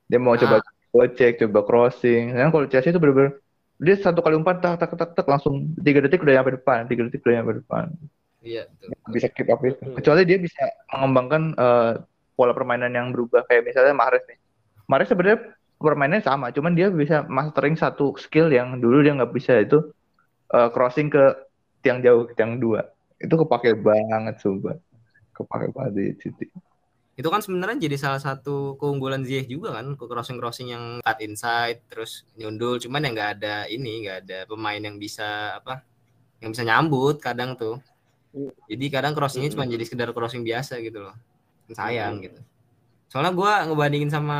Speaker 2: dia mau ah. coba gocek coba crossing. Kan kalau Chelsea itu bener-bener dia satu kali umpan tak tak tak tak langsung tiga detik udah nyampe depan tiga detik udah nyampe depan.
Speaker 1: Iya betul.
Speaker 2: bisa keep up itu. Kecuali dia bisa mengembangkan uh, pola permainan yang berubah. Kayak misalnya Mahrez nih. Mahrez sebenarnya permainannya sama cuman dia bisa mastering satu skill yang dulu dia nggak bisa itu uh, crossing ke tiang jauh ke tiang dua. Itu kepake banget sumpah. Kepake banget di City
Speaker 1: itu kan sebenarnya jadi salah satu keunggulan Ziyech juga kan crossing crossing yang cut inside terus nyundul. Cuman yang nggak ada ini nggak ada pemain yang bisa apa yang bisa nyambut kadang tuh. Jadi kadang crossingnya cuma jadi sekedar crossing biasa gitu loh. Sayang gitu. Soalnya gue ngebandingin sama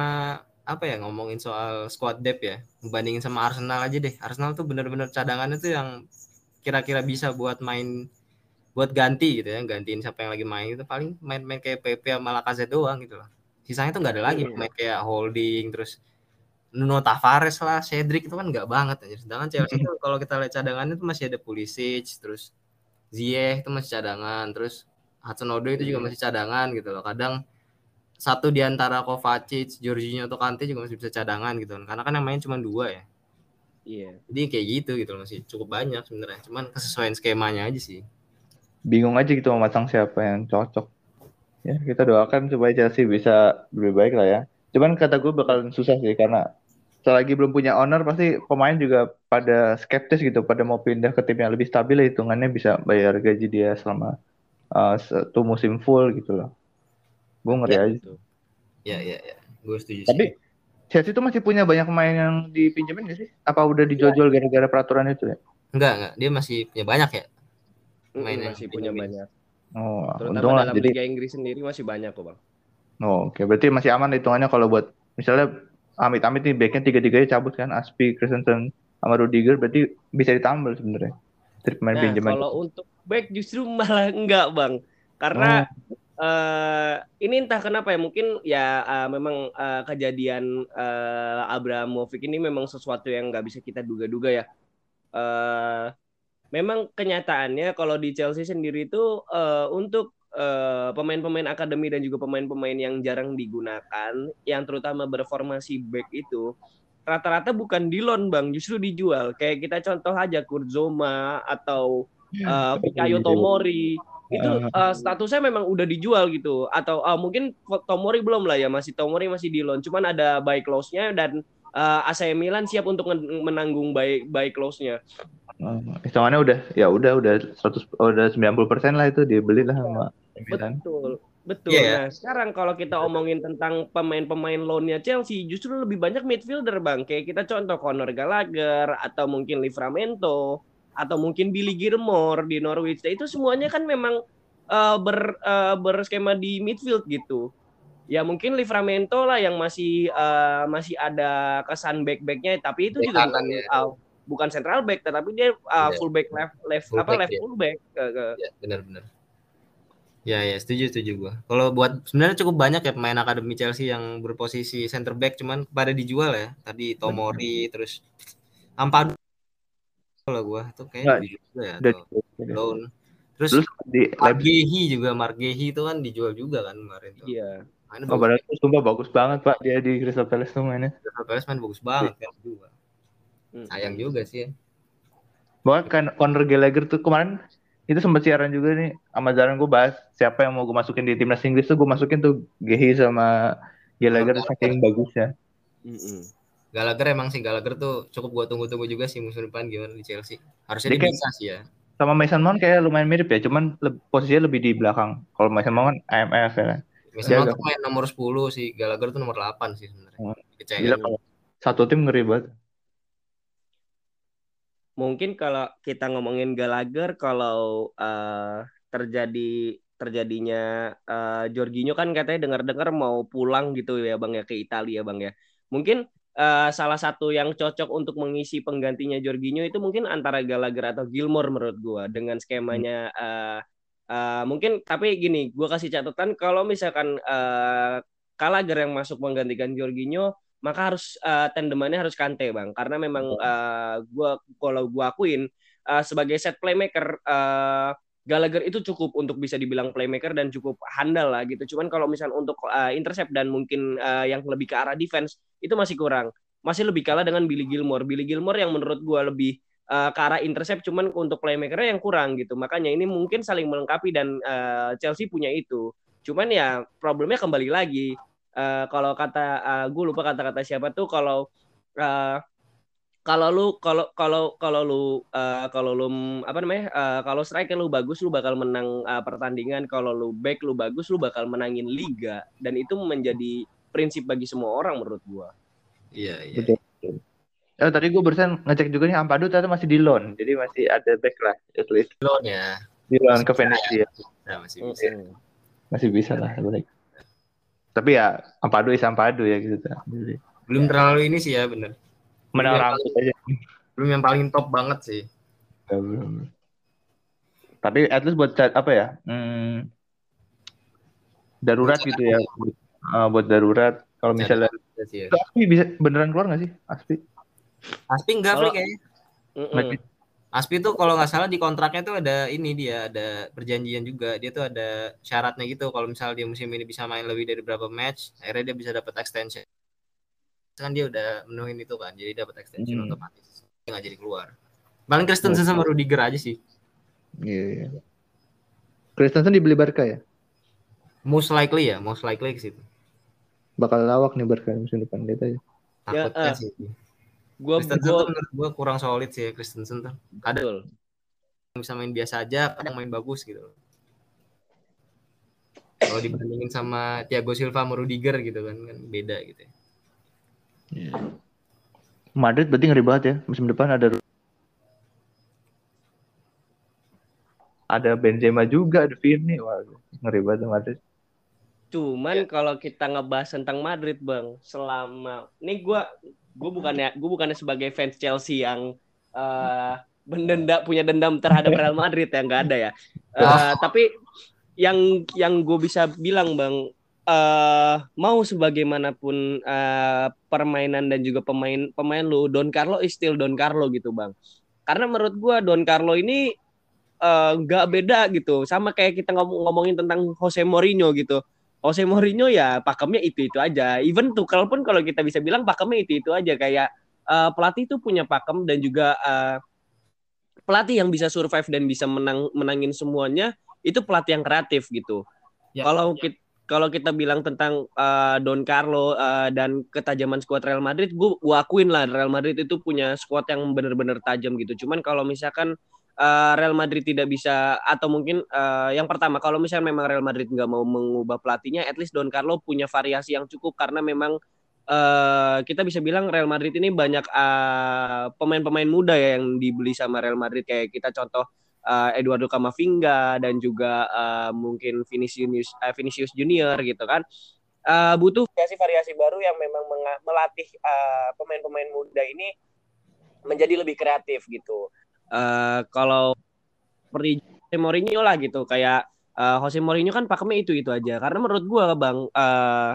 Speaker 1: apa ya ngomongin soal squad depth ya. Ngebandingin sama Arsenal aja deh. Arsenal tuh bener-bener cadangannya tuh yang kira-kira bisa buat main buat ganti gitu ya gantiin siapa yang lagi main itu paling main-main kayak PP sama Lacazette doang gitu loh sisanya tuh nggak ada lagi main iya. kayak holding terus Nuno Tavares lah Cedric itu kan nggak banget aja sedangkan Chelsea itu kalau kita lihat cadangannya itu masih ada Pulisic terus Ziyech itu masih cadangan terus Hudson Odoi itu juga iya. masih cadangan gitu loh kadang satu di antara Kovacic, Jorginho atau Kante juga masih bisa cadangan gitu kan. Karena kan yang main cuma dua ya.
Speaker 3: Iya.
Speaker 1: Jadi kayak gitu gitu loh masih cukup banyak sebenarnya. Cuman kesesuaian skemanya aja sih
Speaker 2: bingung aja gitu memasang siapa yang cocok. Ya kita doakan supaya Chelsea bisa lebih baik lah ya. Cuman kata gue bakalan susah sih karena selagi belum punya owner pasti pemain juga pada skeptis gitu pada mau pindah ke tim yang lebih stabil ya hitungannya bisa bayar gaji dia selama uh, satu musim full gitu loh. Gue ngeri ya, aja.
Speaker 1: Ya ya ya, gue setuju.
Speaker 2: Tapi Chelsea itu masih punya banyak pemain yang dipinjemin gak sih? Apa udah dijual-jual gara-gara peraturan itu ya?
Speaker 1: Enggak, enggak. Dia masih punya banyak ya
Speaker 3: main masih punya banyak.
Speaker 2: Oh,
Speaker 3: Terutama dalam jadi... Liga Inggris sendiri masih banyak kok bang.
Speaker 2: Oh, oke. Okay. Berarti masih aman hitungannya kalau buat misalnya amit-amit nih backnya tiga-tiganya cabut kan, Aspi, Christensen, sama Rudiger, berarti bisa ditambal sebenarnya.
Speaker 3: Treatment nah, pinjaman. Kalau untuk back justru malah enggak bang, karena oh. Uh, ini entah kenapa ya mungkin ya uh, memang uh, kejadian uh, Abramovich ini memang sesuatu yang nggak bisa kita duga-duga ya. Uh, memang kenyataannya kalau di Chelsea sendiri itu uh, untuk pemain pemain-pemain akademi dan juga pemain-pemain yang jarang digunakan, yang terutama berformasi back itu rata-rata bukan di loan bang, justru dijual. Kayak kita contoh aja Kurzoma atau uh, Fikayo Tomori. Itu uh, statusnya memang udah dijual gitu. Atau uh, mungkin Tomori belum lah ya masih Tomori masih di loan. Cuman ada buy clause-nya dan uh, AC Milan siap untuk menanggung buy buy clause-nya
Speaker 2: Uh, hitungannya udah ya udah udah 100 udah 90 persen lah itu dibeli lah sama
Speaker 3: Milan. Betul. Betul. Yeah. Nah, sekarang kalau kita omongin tentang pemain-pemain loannya Chelsea, justru lebih banyak midfielder, Bang. Kayak kita contoh Conor Gallagher atau mungkin Livramento atau mungkin Billy Gilmore di Norwich. Nah, itu semuanya kan memang uh, ber uh, berskema di midfield gitu. Ya mungkin Livramento lah yang masih uh, masih ada kesan back-backnya, tapi itu juga uh, bukan central back tetapi dia uh, yeah. full back left left full apa back, left ya. full back ke, ke...
Speaker 1: Ya, benar-benar ya ya setuju setuju gua. Kalau buat sebenarnya cukup banyak ya pemain akademi Chelsea yang berposisi center back cuman pada dijual ya. Tadi Tomori Benar. terus Ampadu kalau gua tuh kayak dijual ya loan. Terus, terus di Margehi juga Margehi itu kan dijual juga kan kemarin
Speaker 3: tuh. Iya.
Speaker 2: Oh, padahal itu sumpah bagus banget Pak. Dia di Crystal Palace tuh mainnya.
Speaker 1: Crystal Palace main bagus banget kan juga. Hmm. Sayang juga sih.
Speaker 2: Bahkan kan Conor Gallagher tuh kemarin itu sempat siaran juga nih sama Zaran gue bahas siapa yang mau gue masukin di timnas Inggris tuh gue masukin tuh Gehi sama Gallagher oh, saking bagusnya. Mm -hmm.
Speaker 1: Gallagher emang sih Gallagher tuh cukup gua tunggu-tunggu juga sih musim depan gimana di Chelsea. Harusnya
Speaker 2: Dia
Speaker 1: bisa sih ya.
Speaker 2: Sama Mason Mount kayak lumayan mirip ya, cuman le- posisinya lebih di belakang. Kalau Mason Mount kan IMF ya.
Speaker 1: Mason Mount tuh main nomor 10 sih, Gallagher tuh nomor 8 sih sebenarnya.
Speaker 2: Hmm. Gila satu tim ngeri banget.
Speaker 3: Mungkin kalau kita ngomongin Gallagher kalau eh, terjadi terjadinya eh, Jorginho kan katanya dengar-dengar mau pulang gitu ya Bang ya ke Italia Bang ya. Mungkin eh, salah satu yang cocok untuk mengisi penggantinya Jorginho itu mungkin antara Gallagher atau Gilmore menurut gua dengan skemanya eh, eh, mungkin tapi gini, gua kasih catatan kalau misalkan eh, Gallagher yang masuk menggantikan Jorginho maka harus uh, tandemannya harus Kante bang. Karena memang uh, gua kalau gua akuin uh, sebagai set playmaker uh, Gallagher itu cukup untuk bisa dibilang playmaker dan cukup handal lah gitu. Cuman kalau misalnya untuk uh, intercept dan mungkin uh, yang lebih ke arah defense itu masih kurang. Masih lebih kalah dengan Billy Gilmore Billy Gilmore yang menurut gua lebih uh, ke arah intercept cuman untuk playmakernya yang kurang gitu. Makanya ini mungkin saling melengkapi dan uh, Chelsea punya itu. Cuman ya problemnya kembali lagi Uh, kalau kata uh, gue lupa kata-kata siapa tuh kalau uh, kalau lu kalau kalau kalau lu uh, kalau lu apa namanya uh, kalau strike lu bagus lu bakal menang uh, pertandingan kalau lu back lu bagus lu bakal menangin liga dan itu menjadi prinsip bagi semua orang menurut gua.
Speaker 1: Iya, iya.
Speaker 2: Betul. Eh, tadi gue barusan ngecek juga nih Ampadu ternyata masih di loan, jadi masih ada back lah, at least
Speaker 1: Loan ya.
Speaker 2: di loan ke Venezia,
Speaker 1: Nah, masih bisa.
Speaker 2: masih bisa lah balik. Tapi ya Ampadu is Ampadu ya gitu. Jadi,
Speaker 1: Belum terlalu ini sih ya, bener.
Speaker 2: menang rambut aja.
Speaker 1: Belum yang paling top banget sih.
Speaker 2: Ya, belum. Tapi at least buat cat- apa ya? Hmm, darurat gitu ya. Buat, uh, buat darurat. Kalau misalnya
Speaker 1: sih ya.
Speaker 2: Aspi bisa beneran keluar nggak sih? Aspi?
Speaker 1: Aspi enggak, Fli, kayaknya. Aspi tuh kalau nggak salah di kontraknya tuh ada ini dia ada perjanjian juga dia tuh ada syaratnya gitu kalau misalnya dia musim ini bisa main lebih dari berapa match akhirnya dia bisa dapat extension kan dia udah menuhin itu kan jadi dapat extension
Speaker 2: Hmm.
Speaker 1: otomatis nggak jadi keluar paling Kristensen sama Rudiger aja sih
Speaker 2: Iya. iya. Kristensen dibeli Barca ya?
Speaker 1: most likely ya most likely ke situ
Speaker 2: Bakal lawak nih Barca musim depan lihat aja.
Speaker 1: takutnya
Speaker 3: eh.
Speaker 1: sih
Speaker 3: Gua
Speaker 1: Kristensen
Speaker 3: gua
Speaker 1: tuh menurut gua kurang solid sih ya Kristensen tuh kadang
Speaker 3: betul.
Speaker 1: bisa main biasa aja kadang main bagus gitu kalau dibandingin sama Thiago Silva sama Rudiger gitu kan kan beda gitu ya.
Speaker 2: Madrid berarti ngeri banget ya musim depan ada ada Benzema juga, ada Vini, wah ngeri banget Madrid.
Speaker 3: Cuman kalau kita ngebahas tentang Madrid, Bang, selama ini gua gue bukannya gue bukannya sebagai fans Chelsea yang eh mendenda punya dendam terhadap Real Madrid ya nggak ada ya. Eh, tapi yang yang gue bisa bilang, Bang, eh mau sebagaimanapun eh, permainan dan juga pemain pemain lu Don Carlo is still Don Carlo gitu, Bang. Karena menurut gua Don Carlo ini eh, nggak beda gitu, sama kayak kita ngomong ngomongin tentang Jose Mourinho gitu. Jose Mourinho ya pakemnya itu-itu aja. Even Tuchel pun kalau kita bisa bilang pakemnya itu-itu aja kayak eh, pelatih itu punya pakem dan juga eh, pelatih yang bisa survive dan bisa menang menangin semuanya itu pelatih yang kreatif gitu.
Speaker 1: Ya,
Speaker 3: kalau kita kalau kita bilang tentang eh, Don Carlo eh, dan ketajaman skuad Real Madrid, gue gua akuin lah Real Madrid itu punya skuad yang benar-benar tajam gitu. Cuman kalau misalkan eh, Real Madrid tidak bisa atau mungkin eh, yang pertama kalau misalnya memang Real Madrid nggak mau mengubah pelatihnya, at least Don Carlo punya variasi yang cukup karena memang eh, kita bisa bilang Real Madrid ini banyak pemain-pemain muda ya yang dibeli sama Real Madrid. Kayak kita contoh eh, Eduardo Camavinga dan juga eh, mungkin Vinicius eh, Vinicius Junior gitu kan. Eh, butuh variasi-variasi baru yang memang melatih pemain-pemain muda ini menjadi lebih kreatif gitu Eh, kalau seperti Jose Mourinho lah gitu kayak eh, Jose Mourinho kan pakemnya itu itu aja. Karena menurut gua bang eh,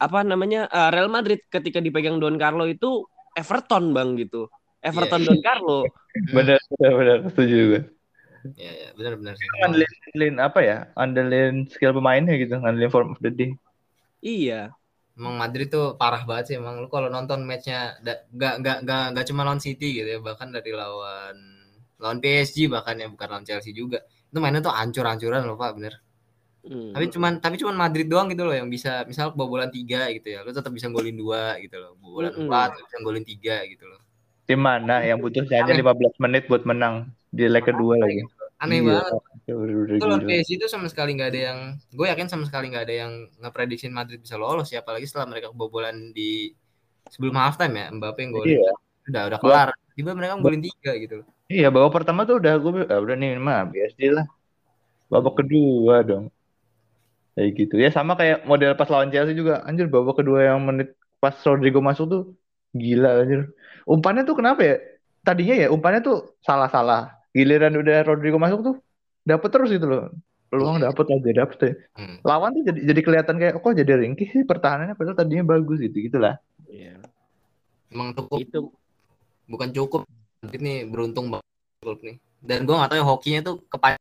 Speaker 3: apa namanya eh, Real Madrid ketika dipegang Don Carlo itu Everton bang gitu. Everton
Speaker 1: Iya,
Speaker 3: Don Carlo.
Speaker 2: Bener, bener, bener, setuju juga.
Speaker 1: ya ya benar-benar sih
Speaker 2: Ngandelin, ngandelin apa ya? Andelin skill pemainnya gitu, ngandelin form of the day.
Speaker 3: iya
Speaker 1: Emang Madrid tuh parah banget sih emang lu kalau nonton matchnya nggak nggak nggak nggak cuma lawan City gitu ya bahkan dari lawan lawan PSG bahkan ya bukan lawan Chelsea juga itu mainnya tuh ancur-ancuran loh pak bener Hmm. Tapi cuman tapi cuman Madrid doang gitu loh yang bisa misal kebobolan tiga gitu ya. Lu tetap bisa golin dua gitu loh. Kebobolan hmm. empat bisa golin tiga gitu loh.
Speaker 2: Tim mana yang butuh hanya 15 menit buat menang di leg kedua lagi. Gitu.
Speaker 1: Aneh iya. banget. Itu lawan PSG itu sama sekali nggak ada yang gue yakin sama sekali nggak ada yang ngeprediksi Madrid bisa lolos ya apalagi setelah mereka kebobolan di sebelum halftime ya Mbappe yang golin. Iya. Udah udah kelar. Tiba mereka golin tiga gitu.
Speaker 2: Iya, babak pertama tuh udah gue ah, udah nih mah PSG lah. Babak kedua dong kayak gitu ya sama kayak model pas lawan Chelsea juga anjir babak kedua yang menit pas Rodrigo masuk tuh gila anjir umpannya tuh kenapa ya tadinya ya umpannya tuh salah-salah giliran udah Rodrigo masuk tuh dapet terus gitu loh peluang iya. dapet aja dapet ya hmm. lawan tuh jadi jadi kelihatan kayak oh, kok jadi ringkih sih pertahanannya padahal tadinya bagus gitu gitulah
Speaker 1: iya emang cukup itu bukan cukup ini beruntung banget nih dan gue gak tahu ya hokinya tuh kepanjang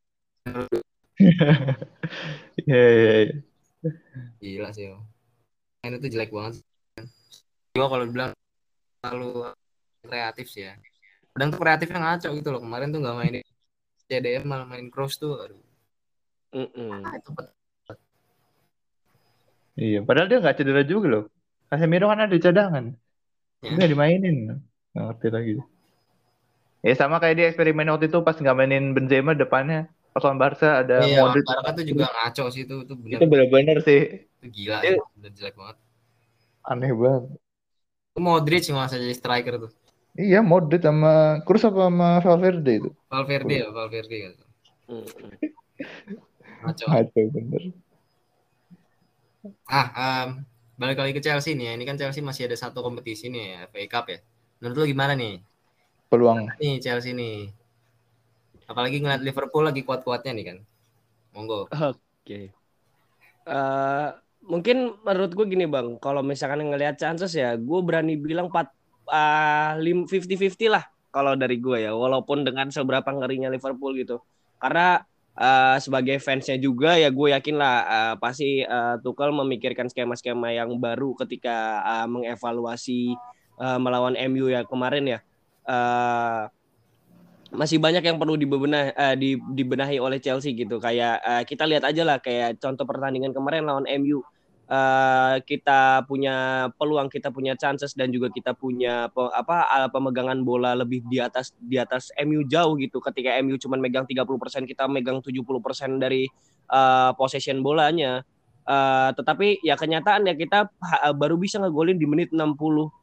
Speaker 2: Iya, iya, iya.
Speaker 1: Gila sih. Ini tuh jelek banget. Gua kalau bilang terlalu kreatif sih ya. Kadang tuh kreatifnya ngaco gitu loh. Kemarin tuh nggak main CDM malah main cross tuh. Aduh.
Speaker 2: Mm -mm. Iya, padahal dia nggak cedera juga loh. Casemiro kan ada di cadangan. Ya. Nggak dimainin. Nggak ngerti lagi. Ya sama kayak dia eksperimen waktu itu pas nggak mainin Benzema depannya pas lawan Barca ada
Speaker 1: iya, Modric. Barca tuh juga ngaco sih itu itu
Speaker 2: benar. Itu benar-benar sih.
Speaker 1: Itu gila itu, jelek banget.
Speaker 2: Aneh banget.
Speaker 1: Itu Modric sih masa jadi striker tuh.
Speaker 2: Iya, Modric sama Cruz apa sama Valverde itu.
Speaker 1: Valverde ya, Valverde kan.
Speaker 2: Ngaco. Ngaco bener.
Speaker 1: Ah, um, balik lagi ke Chelsea nih ya. Ini kan Chelsea masih ada satu kompetisi nih ya, FA Cup ya. Menurut lu gimana nih?
Speaker 2: Peluang.
Speaker 1: Nih Chelsea nih Apalagi ngeliat Liverpool lagi kuat-kuatnya nih kan. Monggo.
Speaker 3: Oke. Okay. Uh, eh, mungkin menurut gue gini bang, kalau misalkan ngelihat chances ya, gue berani bilang 4 uh, 50-50 lah kalau dari gue ya, walaupun dengan seberapa ngerinya Liverpool gitu. Karena uh, sebagai fansnya juga ya gue yakin lah uh, pasti uh, Tuchel memikirkan skema-skema yang baru ketika uh, mengevaluasi uh, melawan MU ya kemarin ya. Uh, masih banyak yang perlu dibebenah uh, dibenahi oleh Chelsea gitu kayak uh, kita lihat aja lah kayak contoh pertandingan kemarin lawan MU uh, kita punya peluang kita punya chances dan juga kita punya pe, apa pemegangan bola lebih di atas di atas MU jauh gitu. Ketika MU cuma megang 30% kita megang 70% dari uh, possession bolanya. Uh, tetapi ya kenyataan ya kita baru bisa ngegolin di menit 60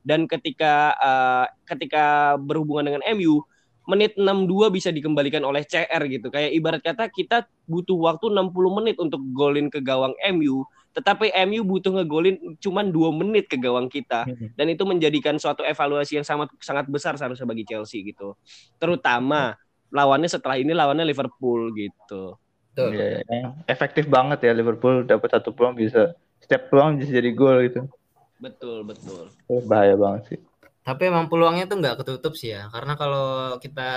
Speaker 3: dan ketika uh, ketika berhubungan dengan MU menit 62 bisa dikembalikan oleh CR gitu. Kayak ibarat kata kita butuh waktu 60 menit untuk golin ke gawang MU, tetapi MU butuh ngegolin cuma 2 menit ke gawang kita. Hmm. Dan itu menjadikan suatu evaluasi yang sangat sangat besar seharusnya bagi Chelsea gitu. Terutama lawannya setelah ini lawannya Liverpool gitu.
Speaker 2: Yeah, efektif banget ya Liverpool dapat satu peluang bisa setiap peluang bisa jadi gol gitu.
Speaker 3: Betul, betul.
Speaker 2: Bahaya banget sih.
Speaker 1: Tapi emang peluangnya tuh nggak ketutup sih ya, karena kalau kita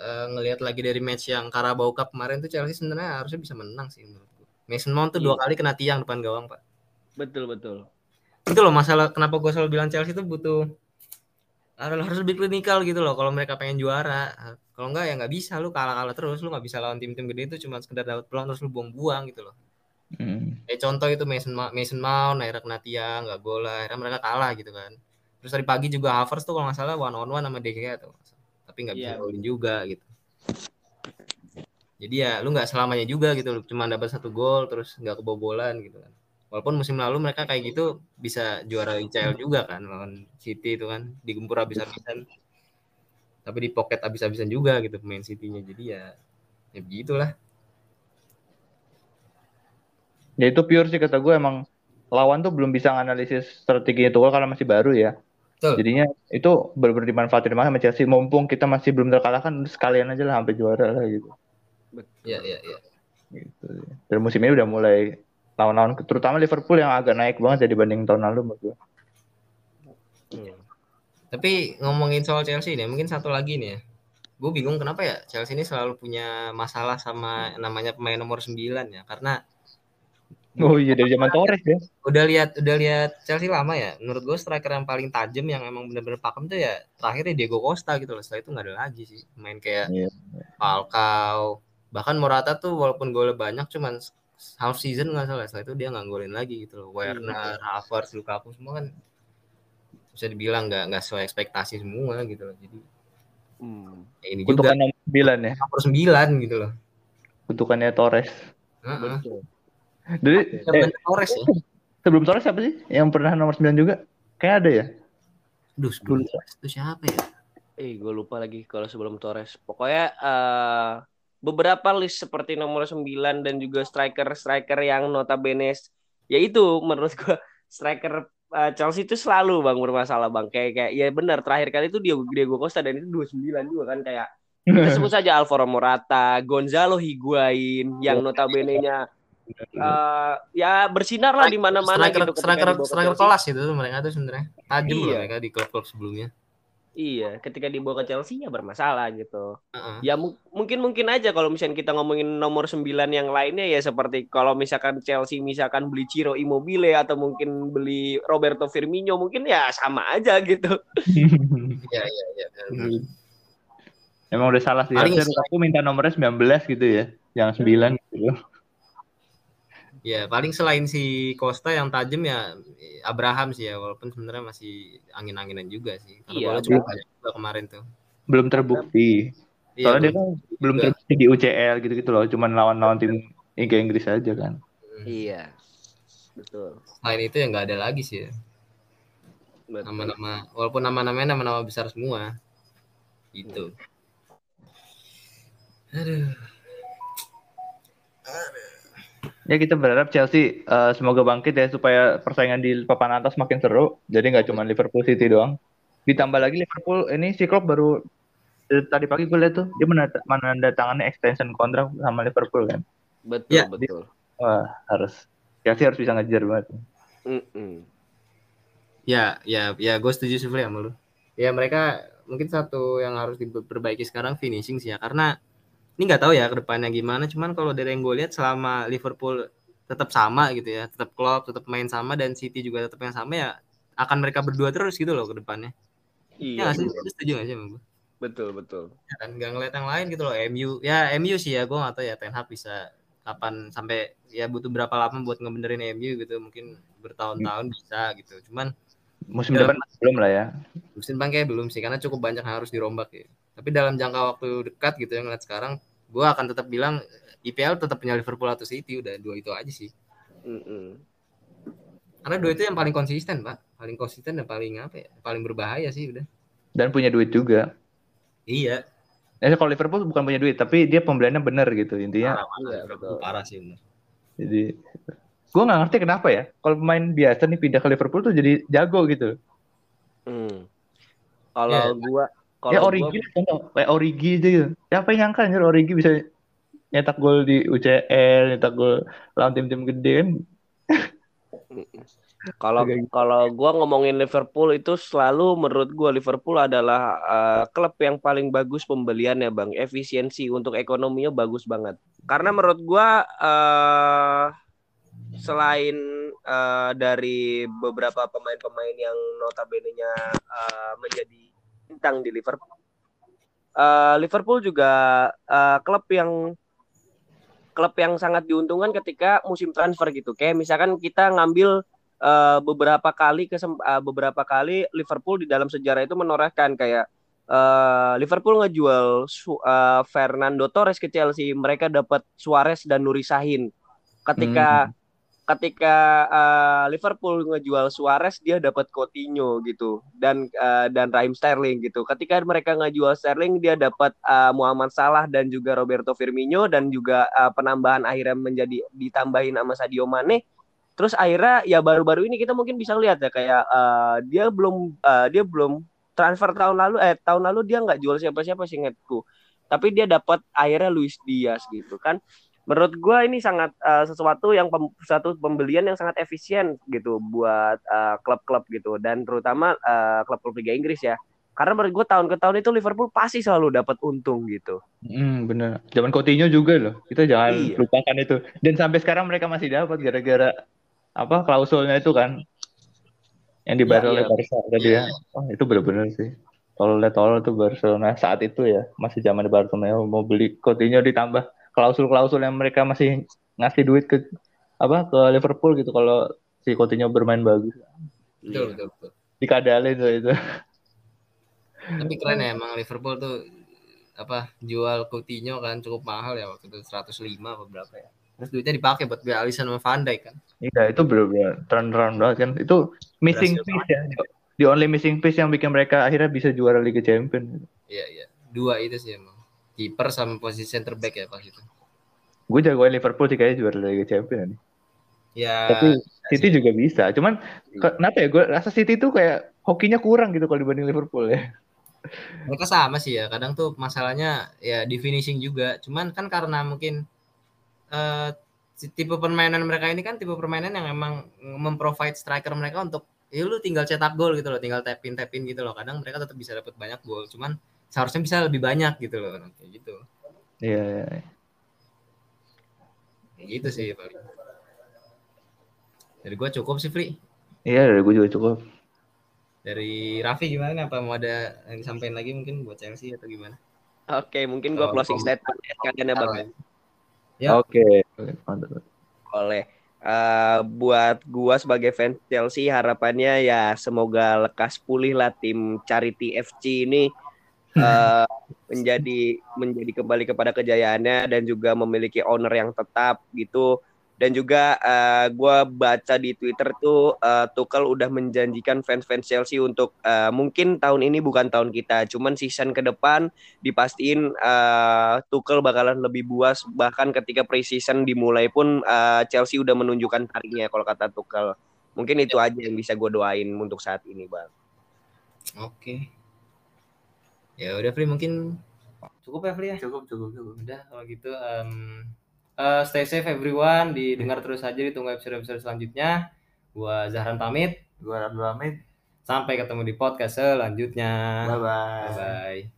Speaker 1: uh, ngelihat lagi dari match yang Carabao Cup kemarin tuh Chelsea sebenarnya harusnya bisa menang sih menurutku. Mason Mount tuh iya. dua kali kena tiang depan gawang pak.
Speaker 3: Betul betul.
Speaker 1: Itu loh masalah kenapa gue selalu bilang Chelsea tuh butuh harus lebih klinikal gitu loh kalau mereka pengen juara. Kalau enggak ya nggak bisa lu kalah-kalah terus lu nggak bisa lawan tim-tim gede itu cuma sekedar dapat peluang terus lu buang-buang gitu loh. Hmm. Eh contoh itu Mason Mason Mount akhirnya kena tiang nggak gol akhirnya mereka kalah gitu kan terus tadi pagi juga Havertz tuh kalau nggak salah one on one sama Gea tuh tapi nggak bisa yeah. golin juga gitu jadi ya lu nggak selamanya juga gitu cuma dapat satu gol terus nggak kebobolan gitu kan walaupun musim lalu mereka kayak gitu bisa juara ICL juga kan lawan City itu kan digempur habis-habisan tapi di pocket habis-habisan juga gitu pemain City-nya jadi ya ya begitulah
Speaker 2: ya itu pure sih kata gue emang lawan tuh belum bisa analisis strategi itu karena masih baru ya Betul. Jadinya itu benar-benar dimanfaatin sama Chelsea. Mumpung kita masih belum terkalahkan, sekalian aja lah sampai juara lah gitu.
Speaker 1: Iya, iya, iya.
Speaker 2: Gitu. Dan musim ini udah mulai lawan-lawan, terutama Liverpool yang agak naik banget ya dibanding tahun lalu menurut gue.
Speaker 1: Hmm. Tapi ngomongin soal Chelsea nih, mungkin satu lagi nih ya. Gue bingung kenapa ya Chelsea ini selalu punya masalah sama namanya pemain nomor 9 ya. Karena
Speaker 2: Oh iya dari zaman Torres ya.
Speaker 1: Udah lihat udah lihat Chelsea lama ya. Menurut gue striker yang paling tajam yang emang benar-benar pakem tuh ya terakhirnya Diego Costa gitu loh. Setelah itu nggak ada lagi sih. Main kayak yeah. Falcao. Bahkan Morata tuh walaupun golnya banyak cuman half season nggak salah setelah itu dia nggak golin lagi gitu loh
Speaker 3: Iya.
Speaker 1: Werner, Havertz, Lukaku semua kan bisa dibilang nggak nggak sesuai ekspektasi semua gitu loh jadi
Speaker 3: Hmm.
Speaker 1: ya ini juga
Speaker 2: nomor 9 ya.
Speaker 1: nomor sembilan gitu loh
Speaker 2: Kutukannya Torres.
Speaker 1: Heeh.
Speaker 3: Betul.
Speaker 2: Jadi eh,
Speaker 1: Torres ya
Speaker 2: sebelum Torres siapa sih yang pernah nomor 9 juga? Kayak ada ya?
Speaker 1: Duh, sebelum
Speaker 2: Dulu.
Speaker 1: Torres itu siapa ya
Speaker 3: Eh, gue lupa lagi kalau sebelum Torres. Pokoknya eh, beberapa list seperti nomor 9 dan juga striker-striker yang notabene ya itu menurut gue striker eh, Chelsea itu selalu bang bermasalah bang. Kayak kayak ya benar terakhir kali itu dia Diego Costa dan itu 29 juga kan kayak kita sebut saja Alvaro Morata, Gonzalo Higuain yang notabene-nya eh, ya bersinar lah di mana-mana
Speaker 1: striker
Speaker 3: gitu
Speaker 1: striker striker kelas itu mereka tuh sebenarnya? Tajam loh
Speaker 3: Iya.
Speaker 1: mereka di klub-klub sebelumnya
Speaker 3: Iya, ketika dibawa ke Chelsea ya bermasalah gitu.
Speaker 1: Heeh.
Speaker 3: Ya mu- mungkin mungkin aja kalau misalnya kita ngomongin nomor 9 yang lainnya ya seperti kalau misalkan Chelsea misalkan beli Ciro Immobile atau mungkin beli Roberto Firmino mungkin ya sama aja gitu.
Speaker 1: iya iya iya
Speaker 2: Emang udah salah sih. Harusnya aku minta nomornya 19 gitu ya. Yang 9 gitu.
Speaker 1: Ya paling selain si Costa yang tajam ya Abraham sih ya walaupun sebenarnya masih angin-anginan juga sih. Karena
Speaker 3: Iya,
Speaker 1: bola cukup banyak juga kemarin tuh.
Speaker 2: Belum terbukti.
Speaker 1: Iya,
Speaker 2: Soalnya dia
Speaker 1: belum.
Speaker 2: kan belum terbukti di UCL gitu-gitu loh. Cuman lawan-lawan tim Liga Inggris aja kan.
Speaker 3: Iya. Betul.
Speaker 1: Selain itu ya nggak ada lagi sih ya. Nama-nama walaupun nama-namanya nama-nama besar semua. Gitu. Aduh.
Speaker 2: Ya kita berharap Chelsea eh, semoga bangkit ya supaya persaingan di papan atas makin seru. Jadi nggak cuma Liverpool City doang. Ditambah lagi Liverpool ini si Klopp baru eh, tadi pagi gue lihat tuh dia menanda- menandatangani extension kontrak sama Liverpool kan.
Speaker 3: Betul,
Speaker 1: Ya.
Speaker 3: betul.
Speaker 2: Wah harus Chelsea harus bisa ngejar banget.
Speaker 3: Mm-mm.
Speaker 1: Ya, ya, ya, gue setuju sih sama lu. Ya mereka mungkin satu yang harus diperbaiki sekarang finishing sih ya, karena ini nggak tahu ya ke depannya gimana. Cuman kalau dari yang gue lihat selama Liverpool tetap sama gitu ya, tetap Klopp tetap main sama dan City juga tetap yang sama ya, akan mereka berdua terus gitu loh ke depannya. Ya
Speaker 3: Iya,
Speaker 1: nggak sih, Lu setuju nggak sih gue?
Speaker 3: betul, betul.
Speaker 1: Ya kan nggak ngeliat yang lain gitu loh. MU, ya MU sih ya, gue nggak tahu ya Ten Hag bisa kapan sampai ya butuh berapa lama buat ngebenerin MU gitu, mungkin bertahun-tahun bisa gitu. Cuman
Speaker 2: Musim
Speaker 1: Ya.
Speaker 2: depan belum lah ya.
Speaker 1: musim depan kayak belum sih karena cukup banyak yang harus dirombak ya. Tapi dalam jangka waktu dekat gitu yang ngeliat sekarang, gue akan tetap bilang IPL tetap punya Liverpool atau City udah dua itu aja sih.
Speaker 3: Mm-mm.
Speaker 1: Karena dua itu yang paling konsisten pak, paling konsisten dan paling apa ya, paling berbahaya sih udah.
Speaker 2: Dan punya duit juga.
Speaker 1: Iya.
Speaker 2: Eh kalau Liverpool bukan punya duit, tapi dia pembeliannya bener gitu intinya.
Speaker 1: Parah,
Speaker 3: betul.
Speaker 1: parah sih bener.
Speaker 2: Jadi gue nggak ngerti kenapa ya. Kalau pemain biasa nih pindah ke Liverpool tuh jadi jago gitu.
Speaker 3: Hmm. Kalau
Speaker 1: Ya.
Speaker 3: gua kalau
Speaker 2: ya
Speaker 3: gua
Speaker 2: Origi contoh kayak Origi aja gitu. Siapa yang nyangka anjir Origi bisa nyetak gol di UCL, nyetak gol lawan tim-tim gede kan.
Speaker 3: Kalau
Speaker 2: gitu.
Speaker 3: kalau gua ngomongin Liverpool itu selalu menurut gua Liverpool adalah eh, klub yang paling bagus pembeliannya Bang. Efisiensi untuk ekonominya bagus banget. Karena menurut gua eh selain eh, dari beberapa pemain-pemain yang notabene-nya eh, menjadi bintang di Liverpool. eh, Liverpool juga eh, klub yang klub yang sangat diuntungkan ketika musim transfer gitu. Kayak misalkan kita ngambil eh, beberapa kali kesem eh, beberapa kali Liverpool di dalam sejarah itu menorehkan kayak eh, Liverpool ngejual eh, Fernando Torres ke Chelsea, mereka dapat Suarez dan Nuri Sahin. Ketika ketika eh, Liverpool ngejual Suarez, dia dapat Coutinho gitu. Dan eh, dan Raheem Sterling gitu. Ketika mereka ngejual Sterling, dia dapat eh, Muhammad Salah dan juga Roberto Firmino dan juga eh, penambahan akhirnya menjadi ditambahin sama Sadio Mane. Terus akhirnya ya baru-baru ini kita mungkin bisa lihat ya kayak eh, dia belum eh, dia belum transfer tahun lalu eh tahun lalu dia nggak jual siapa-siapa sih ingatku. Tapi dia dapat akhirnya Luis Diaz gitu kan menurut gua ini sangat eh, sesuatu yang pem- satu pembelian yang sangat efisien gitu buat eh, klub-klub gitu dan terutama eh, klub-klub Liga Inggris ya karena menurut gua tahun ke tahun itu Liverpool pasti selalu dapat untung gitu
Speaker 2: Hmm, bener. Zaman Coutinho juga loh. Kita jangan
Speaker 3: Iya.
Speaker 2: lupakan itu. Dan sampai sekarang mereka masih dapat gara-gara apa klausulnya itu kan yang dibayar
Speaker 3: Iya,
Speaker 2: oleh
Speaker 3: iya.
Speaker 2: Barca tadi ya. Oh, itu bener-bener sih. Kalau lihat tolol tuh Barcelona saat itu ya masih zaman Barcelona mau beli Coutinho ditambah klausul-klausul yang mereka masih ngasih duit ke apa ke Liverpool gitu kalau si Coutinho bermain bagus.
Speaker 1: Betul, betul, betul.
Speaker 2: Dikadalin tuh itu.
Speaker 1: Tapi keren ya emang Liverpool tuh apa jual Coutinho kan cukup mahal ya waktu itu 105 apa berapa ya. Terus duitnya dipakai buat beli Alisson sama Van Dijk kan.
Speaker 2: Iya itu bener-bener turnaround banget kan. Itu missing
Speaker 1: Berhasil
Speaker 2: piece ya. The only missing piece yang bikin mereka akhirnya bisa juara Liga Champions.
Speaker 1: Iya, iya. Dua itu sih emang. Kiper sama posisi center back ya pas itu.
Speaker 2: Gue jagoin Liverpool sih kayaknya juara Liga Champions nih.
Speaker 1: Ya,
Speaker 2: Tapi City juga bisa. Cuman kenapa ya gue rasa City tuh kayak hokinya kurang gitu kalau dibanding Liverpool ya.
Speaker 1: mereka sama sih ya. Kadang tuh masalahnya ya di finishing juga. Cuman kan karena mungkin eh si- tipe permainan mereka ini kan tipe permainan yang emang memprovide striker mereka untuk ya lu tinggal cetak gol gitu loh, tinggal tapin tapin gitu loh. Kadang mereka tetap bisa dapat banyak gol, cuman seharusnya bisa lebih banyak gitu loh, kayak gitu.
Speaker 2: Iya. iya.
Speaker 1: Kayak gitu sih paling. Dari gua cukup sih, Fri.
Speaker 2: Iya, dari gue juga cukup.
Speaker 1: Dari Raffi gimana nih? Apa mau ada yang disampaikan lagi mungkin buat Chelsea atau gimana?
Speaker 3: Oke, mungkin gua
Speaker 1: Oh,
Speaker 3: closing
Speaker 1: kom-
Speaker 3: statement ya sekalian ya Bang.
Speaker 1: Ya.
Speaker 2: Oke. Mantap.
Speaker 3: Boleh. Eh, buat gua sebagai fans Chelsea harapannya ya semoga lekas pulih lah tim Charity FC ini eh, menjadi menjadi kembali kepada kejayaannya dan juga memiliki owner yang tetap gitu dan juga eh, gua baca di Twitter tuh eh, Tuchel udah menjanjikan fans-fans Chelsea untuk eh, mungkin tahun ini bukan tahun kita cuman season ke depan dipastiin uh, Tuchel bakalan lebih buas bahkan ketika preseason dimulai pun uh, Chelsea udah menunjukkan tariknya kalau kata Tuchel. Mungkin itu aja yang bisa gue doain untuk saat ini, Bang.
Speaker 1: Oke. Ya udah Fri mungkin cukup ya Fri ya.
Speaker 2: Cukup, cukup, cukup.
Speaker 1: Udah kalau gitu em, eh, stay safe everyone, didengar terus aja ditunggu episode-episode selanjutnya. Gua Zahran pamit.
Speaker 2: Gue Abdul Hamid.
Speaker 1: Sampai ketemu di podcast selanjutnya.
Speaker 2: Bye-bye.
Speaker 1: Bye bye.